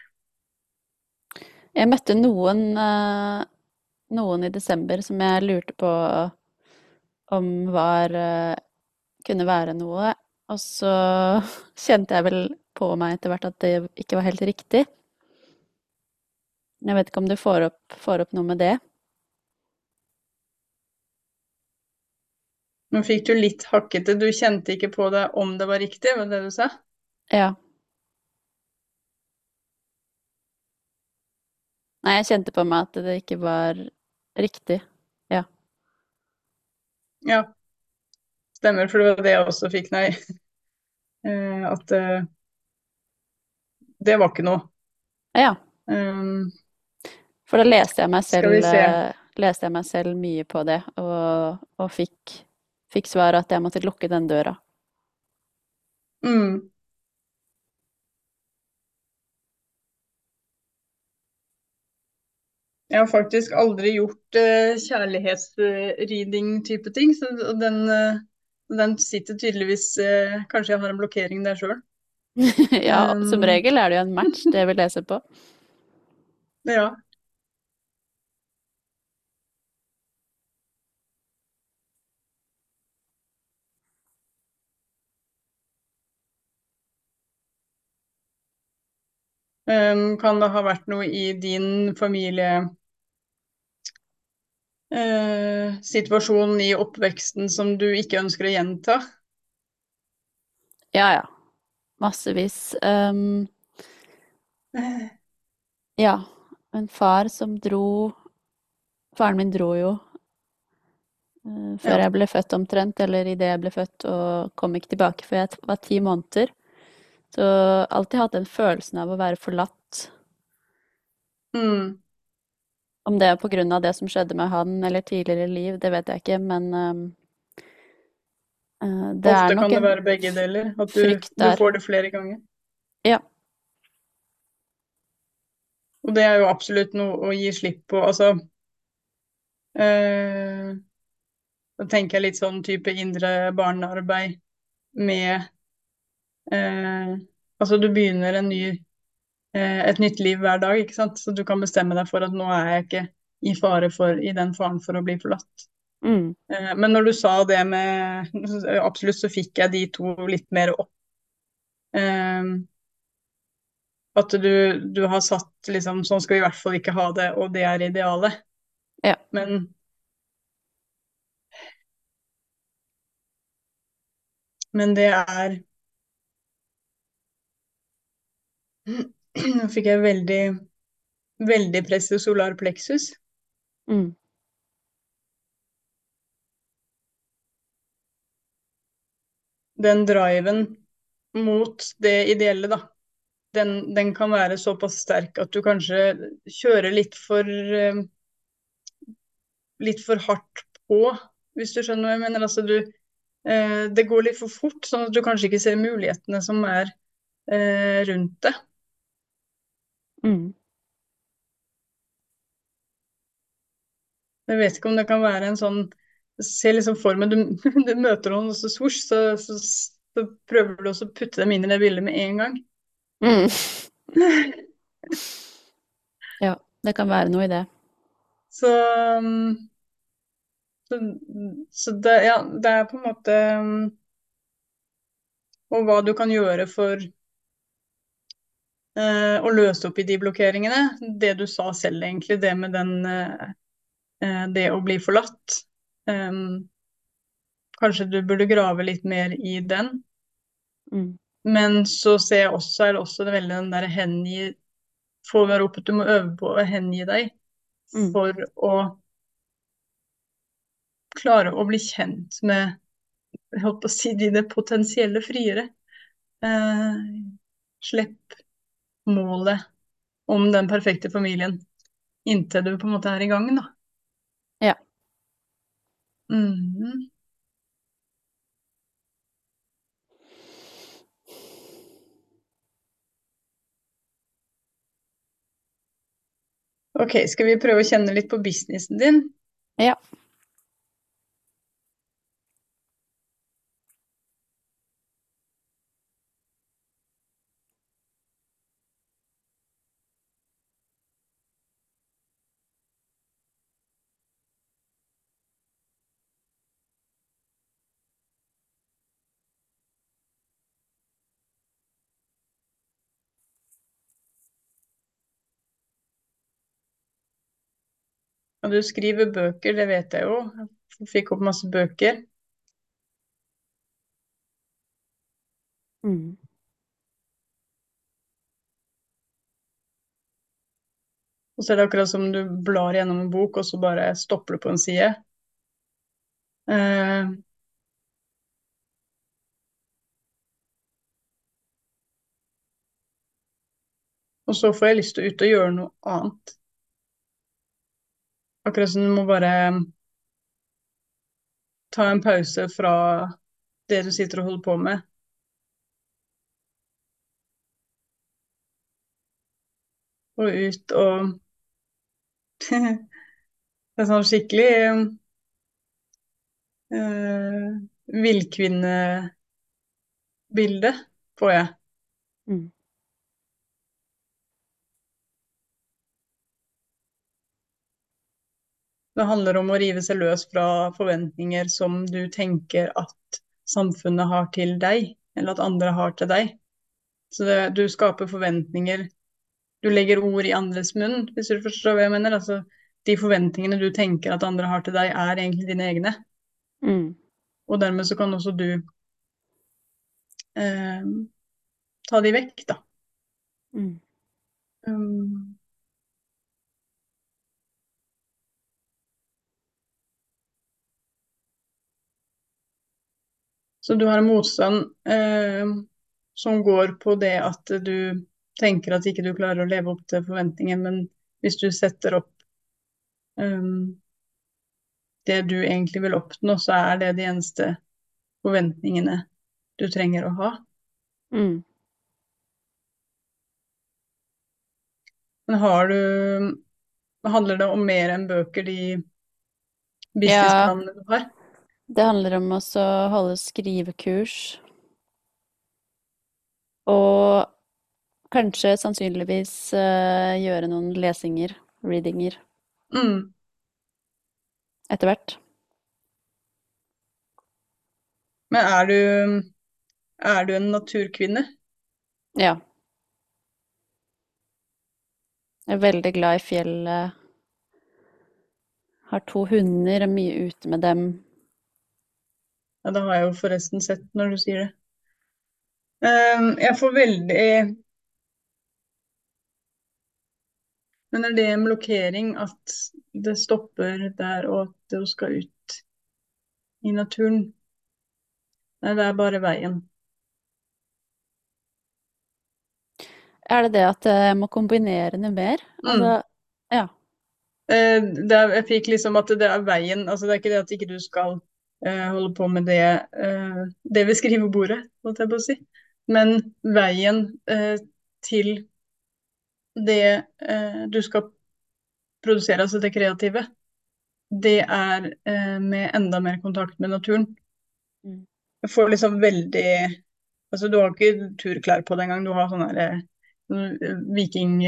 Speaker 1: Jeg møtte noen, eh, noen i desember som jeg lurte på om var eh, kunne være noe. Og så (laughs) kjente jeg vel på meg etter hvert at det ikke var helt riktig. Jeg vet ikke om du får opp, får opp noe med det?
Speaker 2: Nå fikk du litt hakkete. Du kjente ikke på det om det var riktig, var det det du sa?
Speaker 1: Ja. Nei, jeg kjente på meg at det ikke var riktig. Ja.
Speaker 2: Ja. Stemmer, for det var det jeg også fikk, nei. (laughs) Eh, at eh, det var ikke noe.
Speaker 1: Ja.
Speaker 2: Um,
Speaker 1: For da leste jeg meg selv,
Speaker 2: se.
Speaker 1: eh, leste jeg meg selv mye på det, og, og fikk, fikk svar at jeg måtte lukke den døra.
Speaker 2: mm. Jeg har faktisk aldri gjort uh, kjærlighetsriding-type ting, så den, uh, den sitter tydeligvis uh, Kanskje jeg har en blokkering der sjøl. (laughs)
Speaker 1: Ja, som
Speaker 2: Um.
Speaker 1: regel er det jo en match, det vi leser på. (laughs)
Speaker 2: Ja. Um, kan det ha vært noe i din familie eh, situasjon i oppveksten som du ikke ønsker å gjenta?
Speaker 1: Ja, ja. Massevis. Um, ja. En far som dro Faren min dro jo uh, før
Speaker 2: Ja.
Speaker 1: jeg ble født omtrent, eller idet jeg ble født, og kom ikke tilbake før jeg var ti måneder. Så alltid hatt den følelsen av å være forlatt.
Speaker 2: Mm.
Speaker 1: Om det er av det som skjedde med han eller tidligere liv, det vet jeg ikke, men um, eh, det
Speaker 2: Ofte
Speaker 1: er nok
Speaker 2: kan det være begge deler. At du, du får det flere ganger.
Speaker 1: Ja.
Speaker 2: Og det er jo absolutt noe å gi slipp på. Altså eh, Da tenker jeg litt sånn type indre barnearbeid med eh, Altså du begynner en ny, et nytt liv hver dag, ikke sant. Så du kan bestemme deg for at nå er jeg ikke i fare for i den faren for å bli forlatt.
Speaker 1: Mm,
Speaker 2: Eh, Men når du sa det med (laughs) Absolutt så fikk jeg de to litt mer opp. Eh, At du, du har satt liksom Sånn skal vi i hvert fall ikke ha det, og det er idealet.
Speaker 1: Ja.
Speaker 2: Men Men det er (clears throat) Nå fikk jeg veldig Veldig press i solar plexus.
Speaker 1: mm,
Speaker 2: Den driven mot det ideelle, da. Den, den kan være såpass sterk at du kanskje kjører litt for eh, Litt for hardt på, hvis du skjønner hva jeg mener. Altså du eh, Det går litt for fort, sånn at du kanskje ikke ser mulighetene som er eh, rundt det.
Speaker 1: Mm.
Speaker 2: Jeg vet ikke om det kan være en sånn Se liksom for meg du, (laughs) du møter noen, og så svosj, så, så, så prøver du også å putte dem inn i det bildet med en gang.
Speaker 1: Mm. (laughs) Ja, det kan være noe i det.
Speaker 2: Så, um, så, så det, ja, det er på en måte um, Og hva du kan gjøre for eh, å løse opp i de blokkeringene. Det du sa selv, egentlig, det med den eh, eh, Det å bli forlatt. Um, kanskje du burde grave litt mer i den.
Speaker 1: Mm.
Speaker 2: Men så ser jeg også, er det også det veldig den der hengi Få være oppe, du må øve på å hengi deg
Speaker 1: Mm.
Speaker 2: for å klare å bli kjent med jeg holdt på å si dine potensielle friere. Eh, slipp målet om den perfekte familien inntil du på en måte er i gang, da.
Speaker 1: Ja.
Speaker 2: Mm. Ok, skal vi prøve å kjenne litt på businessen din?
Speaker 1: Ja.
Speaker 2: Og du skriver bøker, det vet jeg jo. Jeg fikk opp masse bøker.
Speaker 1: Mm.
Speaker 2: Og så er det akkurat som du blar gjennom en bok, og så bare stopper du på en side. Eh, og så får jeg lyst til å ut og gjøre noe annet. Akkurat som du må bare ta en pause fra det du sitter og holder på med. Og ut og (laughs) Det er sånn skikkelig uh, villkvinnebilde får jeg.
Speaker 1: Mm.
Speaker 2: Det handler om å rive seg løs fra forventninger som du tenker at samfunnet har til deg, eller at andre har til deg. Så det, du skaper forventninger Du legger ord i andres munn, hvis du forstår hva jeg mener. Altså, de forventningene du tenker at andre har til deg, er egentlig dine egne.
Speaker 1: Mm.
Speaker 2: Og dermed så kan også du eh, ta de vekk, da.
Speaker 1: Mm.
Speaker 2: Um, Så du har en motstand eh, som går på det at du tenker at ikke du klarer å leve opp til forventningen, men hvis du setter opp um, det du egentlig vil oppnå, så er det de eneste forventningene du trenger å ha.
Speaker 1: Mm.
Speaker 2: Men har du Handler det om mer enn bøker, de businessplanene ja. du har?
Speaker 1: Det handler om å holde skrivekurs. Og kanskje sannsynligvis uh, gjøre noen lesinger, readinger.
Speaker 2: Mm.
Speaker 1: Etter hvert.
Speaker 2: Men er du Er du en naturkvinne?
Speaker 1: Ja. Jeg er veldig glad i fjellet. Har to hunder, er mye ute med dem.
Speaker 2: Ja, det har jeg jo forresten sett når du sier det. Um, jeg får veldig Men er det en blokkering at det stopper der, og at hun skal ut i naturen? Nei, det er bare veien.
Speaker 1: Er det det at jeg må kombinere det mer?
Speaker 2: Mm.
Speaker 1: Altså, ja.
Speaker 2: Eh, er, jeg fikk liksom at det er veien. Altså det er ikke det at ikke du skal eh, holde på med det, eh, det ved skrivebordet, holdt jeg på å si. Men veien eh, til det eh, du skal produsere, altså det kreative, det er eh, med enda mer kontakt med naturen.
Speaker 1: Mm.
Speaker 2: Jeg får liksom veldig Altså, du har ikke turklær på det engang. Du har sånn her viking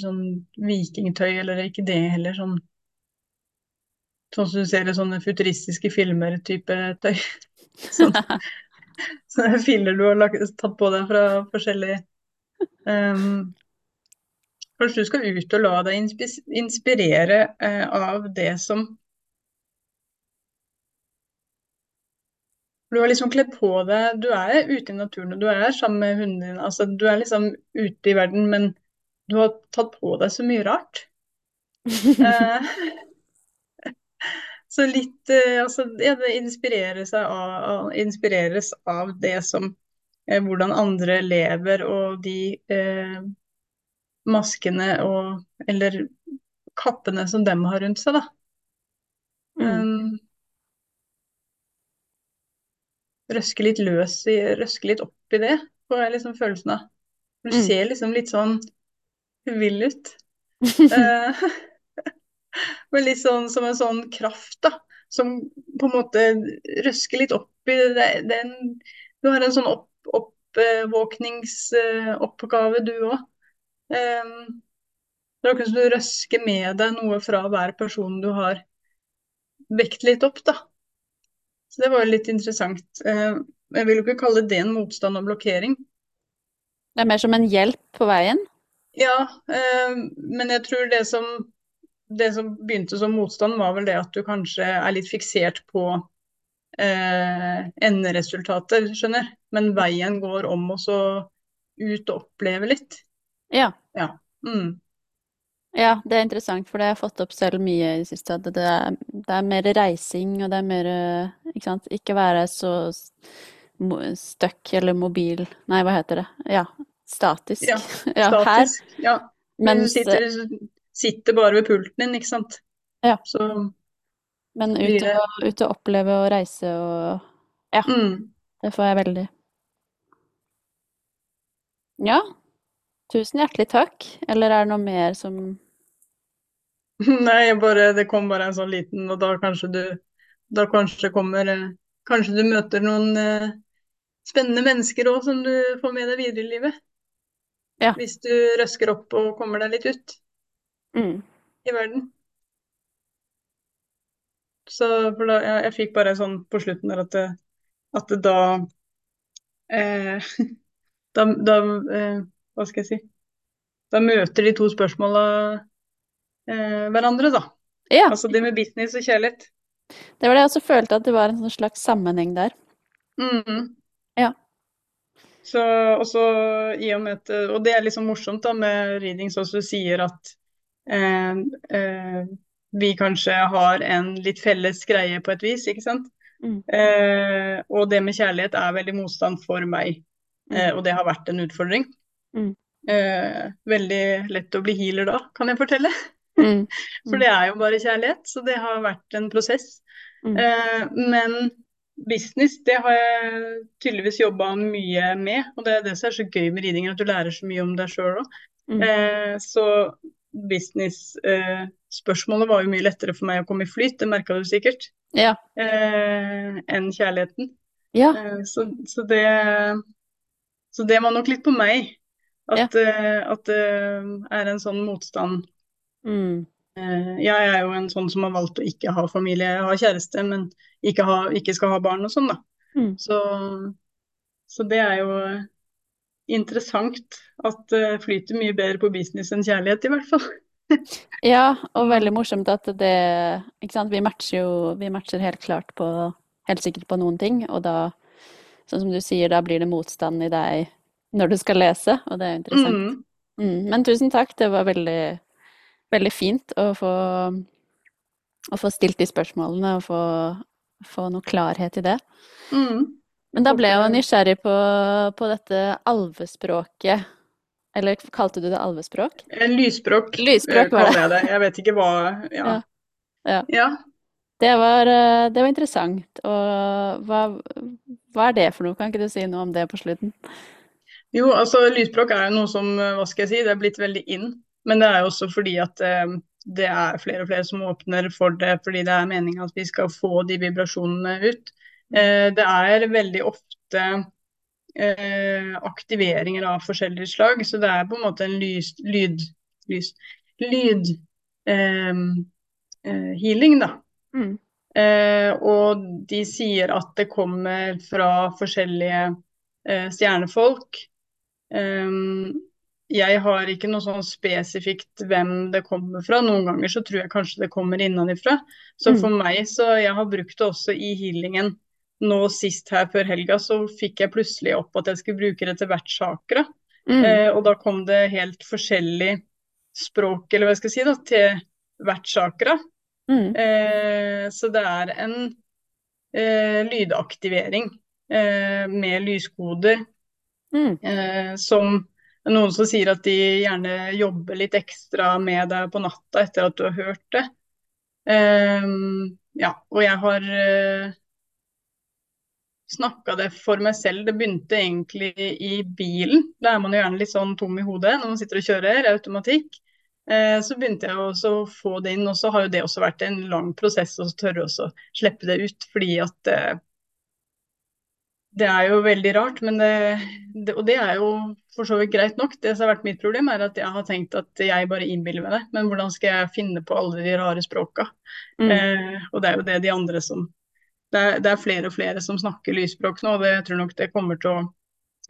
Speaker 2: Sånn vikingtøy, eller ikke det heller. Sånn Sånn som du ser i sånne futuristiske filmer-type tøy. (laughs) Sånne, (laughs) sånne filer du har lagt, tatt på deg fra forskjellige um, Kanskje du skal ut og la deg inspirere uh, av det som Du har liksom kledd på deg Du er ute i naturen, og du er sammen med hundene dine. Altså, du er liksom ute i verden, men du har tatt på deg så mye rart. uh, (laughs) så litt uh, Altså, ja, det inspireres av, inspireres av det som uh, Hvordan andre lever, og de maskene og Eller kappene som dem har rundt seg, da. Mm. Um, røske litt løs i, røske litt opp i det, får jeg liksom følelsen av. Du mm. ser liksom litt sånn vill ut. uh, (laughs) (laughs) men litt sånn som en sånn kraft, da. Som på en måte røsker litt opp i den Du har en sånn opp, oppvåkningsoppgave, du òg. Um, det er akkurat som du røsker med deg noe fra hver person du har vekt litt opp, da. Så det var jo litt interessant. Eh, jeg vil jo ikke kalle det en motstand og blokkering.
Speaker 1: Det er mer som en hjelp på veien?
Speaker 2: Ja, eh, men jeg tror det som det som begynte som motstand, var vel det at du kanskje er litt fiksert på eh, enderesultatet, skjønner. Men veien går om å så ut og oppleve litt.
Speaker 1: Ja.
Speaker 2: Ja. Mm.
Speaker 1: Ja, det er interessant, for det har jeg fått opp selv mye i det siste. At det er, det er mer reising, og det er mer Ikke sant. Ikke være så stuck eller mobil Nei, hva heter det? Ja, statisk.
Speaker 2: Ja, (laughs)
Speaker 1: Ja, her.
Speaker 2: Ja. Men du sitter, sitter bare ved pulten din, ikke sant.
Speaker 1: Ja.
Speaker 2: Så
Speaker 1: Men ut og, ut og oppleve og reise og Ja,
Speaker 2: mm.
Speaker 1: det får jeg veldig. Ja, tusen hjertelig takk. Eller er det noe mer som (laughs)
Speaker 2: Nei, bare, det kom bare en sånn liten, og da kanskje du Da kanskje kommer eh, Kanskje du møter noen eh, spennende mennesker òg som du får med deg videre i livet.
Speaker 1: Ja.
Speaker 2: Hvis du røsker opp og kommer deg litt ut
Speaker 1: mm.
Speaker 2: i verden. Så for da, jeg, jeg fikk bare sånn på slutten der at det, at det da eh, (laughs) Da, da eh, Hva skal jeg si Da møter de to spørsmåla eh, hverandre, da.
Speaker 1: Ja,
Speaker 2: Altså det med business og kjærlighet.
Speaker 1: det var det jeg også følte, at det var en sånn slags sammenheng der.
Speaker 2: Mm.
Speaker 1: Ja.
Speaker 2: Så, og så i og med at Og det er sånn morsomt da med readings også, du sier at eh, eh, vi kanskje har en litt felles greie på et vis, ikke sant?
Speaker 1: Mm.
Speaker 2: Eh, og det med kjærlighet er veldig motstand for meg, eh, og det har vært en utfordring.
Speaker 1: Mm.
Speaker 2: Eh, veldig lett å bli healer da, kan jeg fortelle. (laughs)
Speaker 1: Mm.
Speaker 2: For det er jo bare kjærlighet, så det har vært en prosess.
Speaker 1: Mm.
Speaker 2: Eh, men business, det har jeg tydeligvis jobba mye med. Og det er det som er så gøy med riding, at du lærer så mye om deg sjøl òg.
Speaker 1: Mm.
Speaker 2: Eh, så business-spørsmålet var jo mye lettere for meg å komme i flyt, det merka du sikkert,
Speaker 1: Ja.
Speaker 2: eh, enn kjærligheten.
Speaker 1: Ja.
Speaker 2: Eh, så, så, det, så det var nok litt på meg. At, eh, at det er en sånn motstand
Speaker 1: Mm.
Speaker 2: Eh, Jeg er jo en sånn som har valgt å ikke ha familie, jeg har kjæreste, men ikke, ha, ikke skal ha barn og sånn, da.
Speaker 1: Mm.
Speaker 2: Så, så det er jo interessant at det flyter mye bedre på business enn kjærlighet, i hvert fall. (laughs)
Speaker 1: Ja, og veldig morsomt at det Ikke sant, vi matcher jo Vi matcher helt klart på Helt sikkert på noen ting, og da, sånn som du sier, da blir det motstand i deg når du skal lese, og det er jo interessant.
Speaker 2: Mm.
Speaker 1: Mm. Men tusen takk, det var veldig, veldig fint å få, å få stilt de spørsmålene og få, få noe klarhet i det.
Speaker 2: Mm.
Speaker 1: Men da ble jeg jo nysgjerrig på, på dette alvespråket. Eller kalte du det alvespråk?
Speaker 2: Eh, Lysspråk,
Speaker 1: Lysspråk
Speaker 2: eh,
Speaker 1: var det.
Speaker 2: kaller jeg det. Jeg vet ikke hva Ja.
Speaker 1: Ja. Ja. Det var, eh, det var interessant. Og hva, hva er det for noe? Kan ikke du si noe om det på slutten?
Speaker 2: Jo, altså lysspråk er jo noe som, hva skal jeg si, det er blitt veldig in. Men det er jo også fordi at eh, det er flere og flere som åpner for det, fordi det er meningen at vi skal få de vibrasjonene ut. Eh, det er veldig ofte eh, aktiveringer av forskjellige slag, så det er på en måte en lys, lyd, lys, lyd eh, healing, da.
Speaker 1: Mm.
Speaker 2: Eh, og de sier at det kommer fra forskjellige stjernefolk. Um, jeg har ikke noe sånn spesifikt hvem det kommer fra. Noen ganger så tror jeg kanskje det kommer innenfra. Så
Speaker 1: Mm.
Speaker 2: for meg, så jeg har brukt det også i healingen. Nå sist her før helga, så fikk jeg plutselig opp at jeg skulle bruke det til hvert chakra.
Speaker 1: Mm.
Speaker 2: Eh, og da kom det helt forskjellig språk, eller hva jeg skal si, da, til hvert chakra.
Speaker 1: Mm.
Speaker 2: Eh, så det er en eh, lydaktivering eh, med lyskoder
Speaker 1: Mm.
Speaker 2: eh, som noen som sier at de gjerne jobber litt ekstra med deg på natta etter at du har hørt det. Eh, ja, og jeg har snakka det for meg selv. Det begynte egentlig i bilen. Da er man jo gjerne litt sånn tom i hodet når man sitter og kjører, automatikk. Eh, så begynte jeg også å få det inn, og så har jo det også vært en lang prosess å tørre å slippe det ut, fordi at eh, det er jo veldig rart, men det, det, og det er jo for så vidt greit nok. Det som har vært mitt problem, er at jeg har tenkt at jeg bare innbiller meg det. Men hvordan skal jeg finne på alle de rare språka?
Speaker 1: Mm.
Speaker 2: Eh, og det er jo det de andre som det er, det er flere og flere som snakker lysspråk nå, og det, jeg tror nok det kommer til å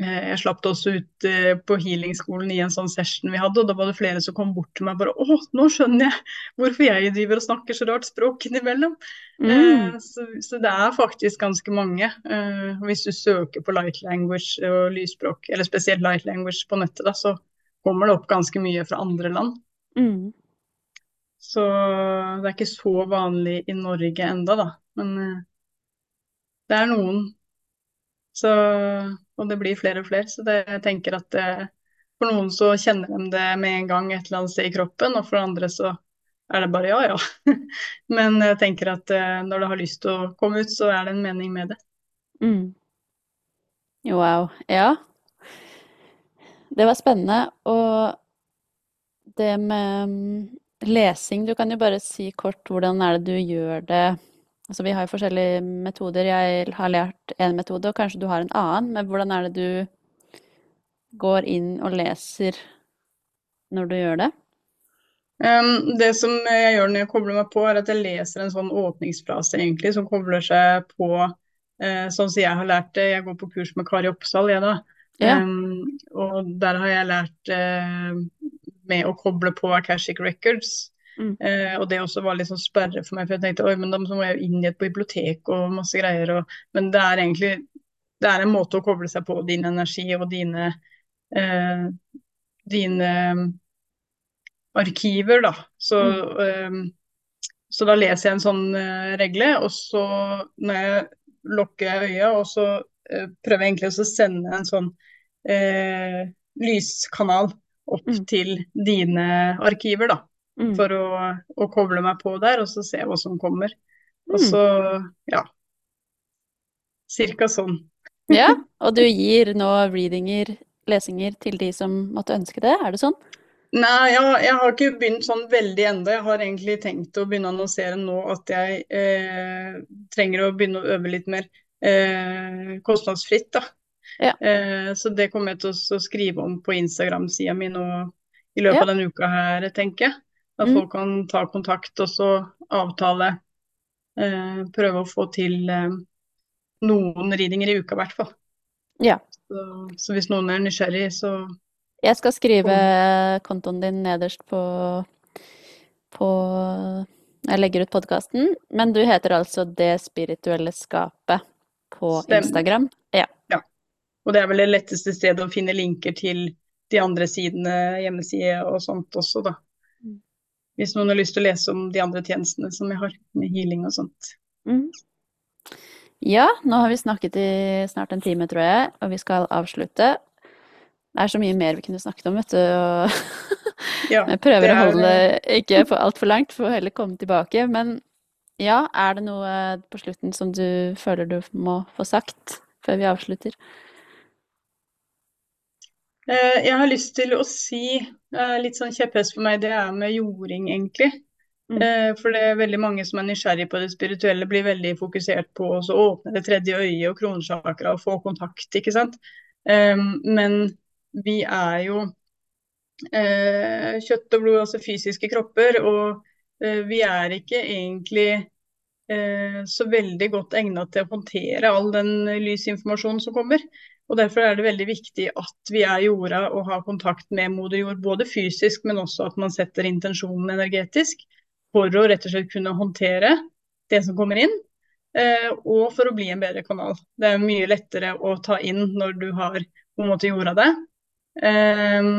Speaker 2: jeg slapp det også ut på healingskolen i en sånn session vi hadde, og da var det flere som kom bort til meg bare Å, nå skjønner jeg hvorfor jeg driver og snakker så rart språk innimellom. Mm. Så, så, det er faktisk ganske mange. Hvis du søker på light language og lysspråk, eller spesielt light language på nettet, da, så kommer det opp ganske mye fra andre land. Mm. Så det er ikke så vanlig i Norge enda, da. Men eh, det er noen. Så, og det blir flere og flere. Så det, jeg tenker at det, eh, for noen så kjenner de det med en gang et eller annet sted i kroppen, og for andre så er det bare ja, ja. (laughs) Men jeg tenker at eh, når du har lyst til å komme ut, så er det en mening med det. Mm.
Speaker 1: Wow. Ja. Det var spennende. Og det med mm, lesing, du kan jo bare si kort hvordan er det du gjør det Altså vi har jo forskjellige metoder. Jeg har lært én metode, og kanskje du har en annen. Men hvordan er det du går inn og leser når du gjør det?
Speaker 2: Um, det som jeg gjør når jeg kobler meg på, er at jeg leser en sånn åpningsfrase egentlig, som kobler seg på uh, sånn som jeg har lært det. Jeg går på kurs med Kari Oppsal, jeg da. Yeah. Um, og der har jeg lært uh, med å koble på Akashic Records. Mm. Uh, og det også var litt sånn sperre for meg, for jeg tenkte oi, men da må jeg jo inn i et bibliotek og masse greier. Og, men det er egentlig det er en måte å koble seg på din energi og dine eh, dine arkiver, da. Så, mm. så da leser jeg en sånn regle, og så når jeg lukker øya, og så prøver jeg egentlig å sende en sånn eh, lyskanal opp mm. til dine arkiver, da. Mm. For å, å, koble meg på der, og så se hva som kommer. Og mm. så, ja Cirka sånn. (laughs)
Speaker 1: ja, og du (laughs) gir nå readinger, lesinger, til de som måtte ønske det, er det sånn?
Speaker 2: Nei, jeg, jeg har ikke begynt sånn veldig ennå. Jeg har egentlig tenkt å begynne å annonsere nå at jeg eh, trenger å begynne å øve litt mer eh, kostnadsfritt, da. Ja. Eh, så det kommer jeg til å skrive om på Instagram-sida mi nå i løpet ja. av denne uka her, tenker jeg. At mm. folk kan ta kontakt og så avtale. Eh, prøve å få til eh, noen ridinger i uka, i hvert fall. Ja. Så, så, hvis noen er nysgjerrig, så
Speaker 1: Jeg skal skrive kontoen din nederst på, på Jeg legger ut podkasten, men du heter altså Det spirituelle skapet på Stemmer. Instagram?
Speaker 2: Ja. ja. Og det er vel det letteste stedet å finne linker til de andre sidene, hjemmeside og sånt også, da. Hvis noen har lyst til å lese om de andre tjenestene som jeg har, med healing og sånt. Mm.
Speaker 1: Ja, nå har vi snakket i snart en time, tror jeg, og vi skal avslutte. Det er så mye mer vi kunne snakket om, vet du. Og ja, (laughs) jeg prøver er... å holde det ikke for altfor langt, for å heller komme tilbake. Men ja, er det noe på slutten som du føler du må få sagt før vi avslutter?
Speaker 2: Eh, jeg har lyst til å si, eh, litt sånn kjepphest for meg, det er med jording, egentlig. Mm. Eh, for det er veldig mange som er nysgjerrig på det spirituelle, blir veldig fokusert på å åpne det tredje øyet og kronsjakra og få kontakt, ikke sant. Men vi er jo kjøtt og blod, altså fysiske kropper, og vi er ikke egentlig så veldig godt egnet til å håndtere all den lysinformasjonen som kommer. Og Derfor er det veldig viktig at vi er jorda og har kontakt med moder jord, både fysisk, men også at man setter intensjonen energetisk for å rett og slett kunne håndtere det som kommer inn, eh, og for å bli en bedre kanal. Det er mye lettere å ta inn når du har på en måte jorda det. Eh,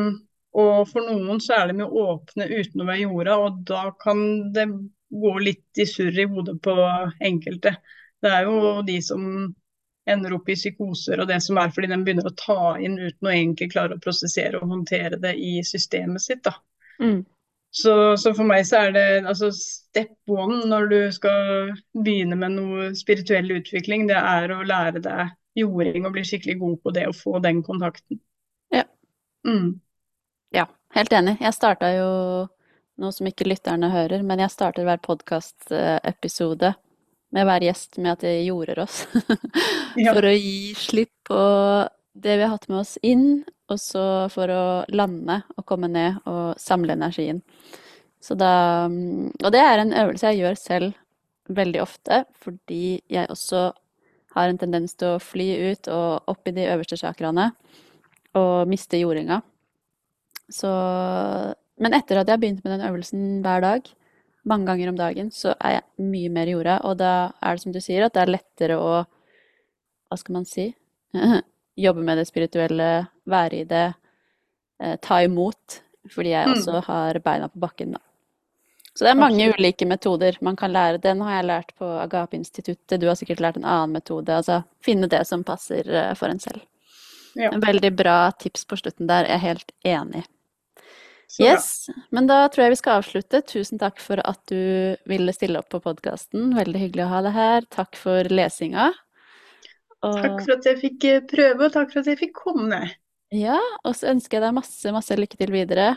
Speaker 2: og for noen så er med å åpne uten å være jorda, og da kan det gå litt i surr i hodet på enkelte. Det er jo de som ender opp i psykoser og det som er fordi den begynner å ta inn uten å egentlig klare å prosessere og håndtere det i systemet sitt. da. Mm. Så, så, for meg så er det altså step one når du skal begynne med noe spirituell utvikling, det er å lære deg jording og bli skikkelig god på det å få den kontakten.
Speaker 1: Ja. Mm. Ja, helt enig. Jeg starta jo noe som ikke lytterne hører, men jeg starter hver podkastepisode med hver gjest med at de jorder oss. (laughs) for å gi slipp på det vi har hatt med oss inn, og så for å lande og komme ned og samle energien. Så da Og det er en øvelse jeg gjør selv veldig ofte, fordi jeg også har en tendens til å fly ut og opp i de øverste chakraene og miste jordinga. Så Men etter at jeg har begynt med den øvelsen hver dag, mange ganger om dagen, så er jeg mye mer i jorda. Og da er det som du sier, at det er lettere å Hva skal man si? (laughs) Jobbe med det spirituelle, være i det, eh, ta imot. Fordi jeg
Speaker 2: Mm.
Speaker 1: også har beina på bakken, da. Så det er mange
Speaker 2: Absolutt.
Speaker 1: ulike metoder man kan lære. Den har jeg lært på Agape-instituttet. Du har sikkert lært en annen metode. Altså finne det som passer eh, for en selv.
Speaker 2: Ja.
Speaker 1: En veldig bra tips på slutten der. Jeg er helt enig.
Speaker 2: Bra.
Speaker 1: Yes, men da tror jeg vi skal avslutte. Tusen takk for at du ville stille opp på podkasten. Veldig hyggelig å ha deg her. Takk for lesinga.
Speaker 2: Takk for at jeg fikk eh, prøve, og takk for at jeg fikk komme.
Speaker 1: ja, og så ønsker jeg deg masse, masse lykke til videre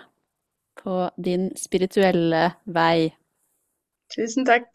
Speaker 1: på din spirituelle vei.
Speaker 2: Tusen takk.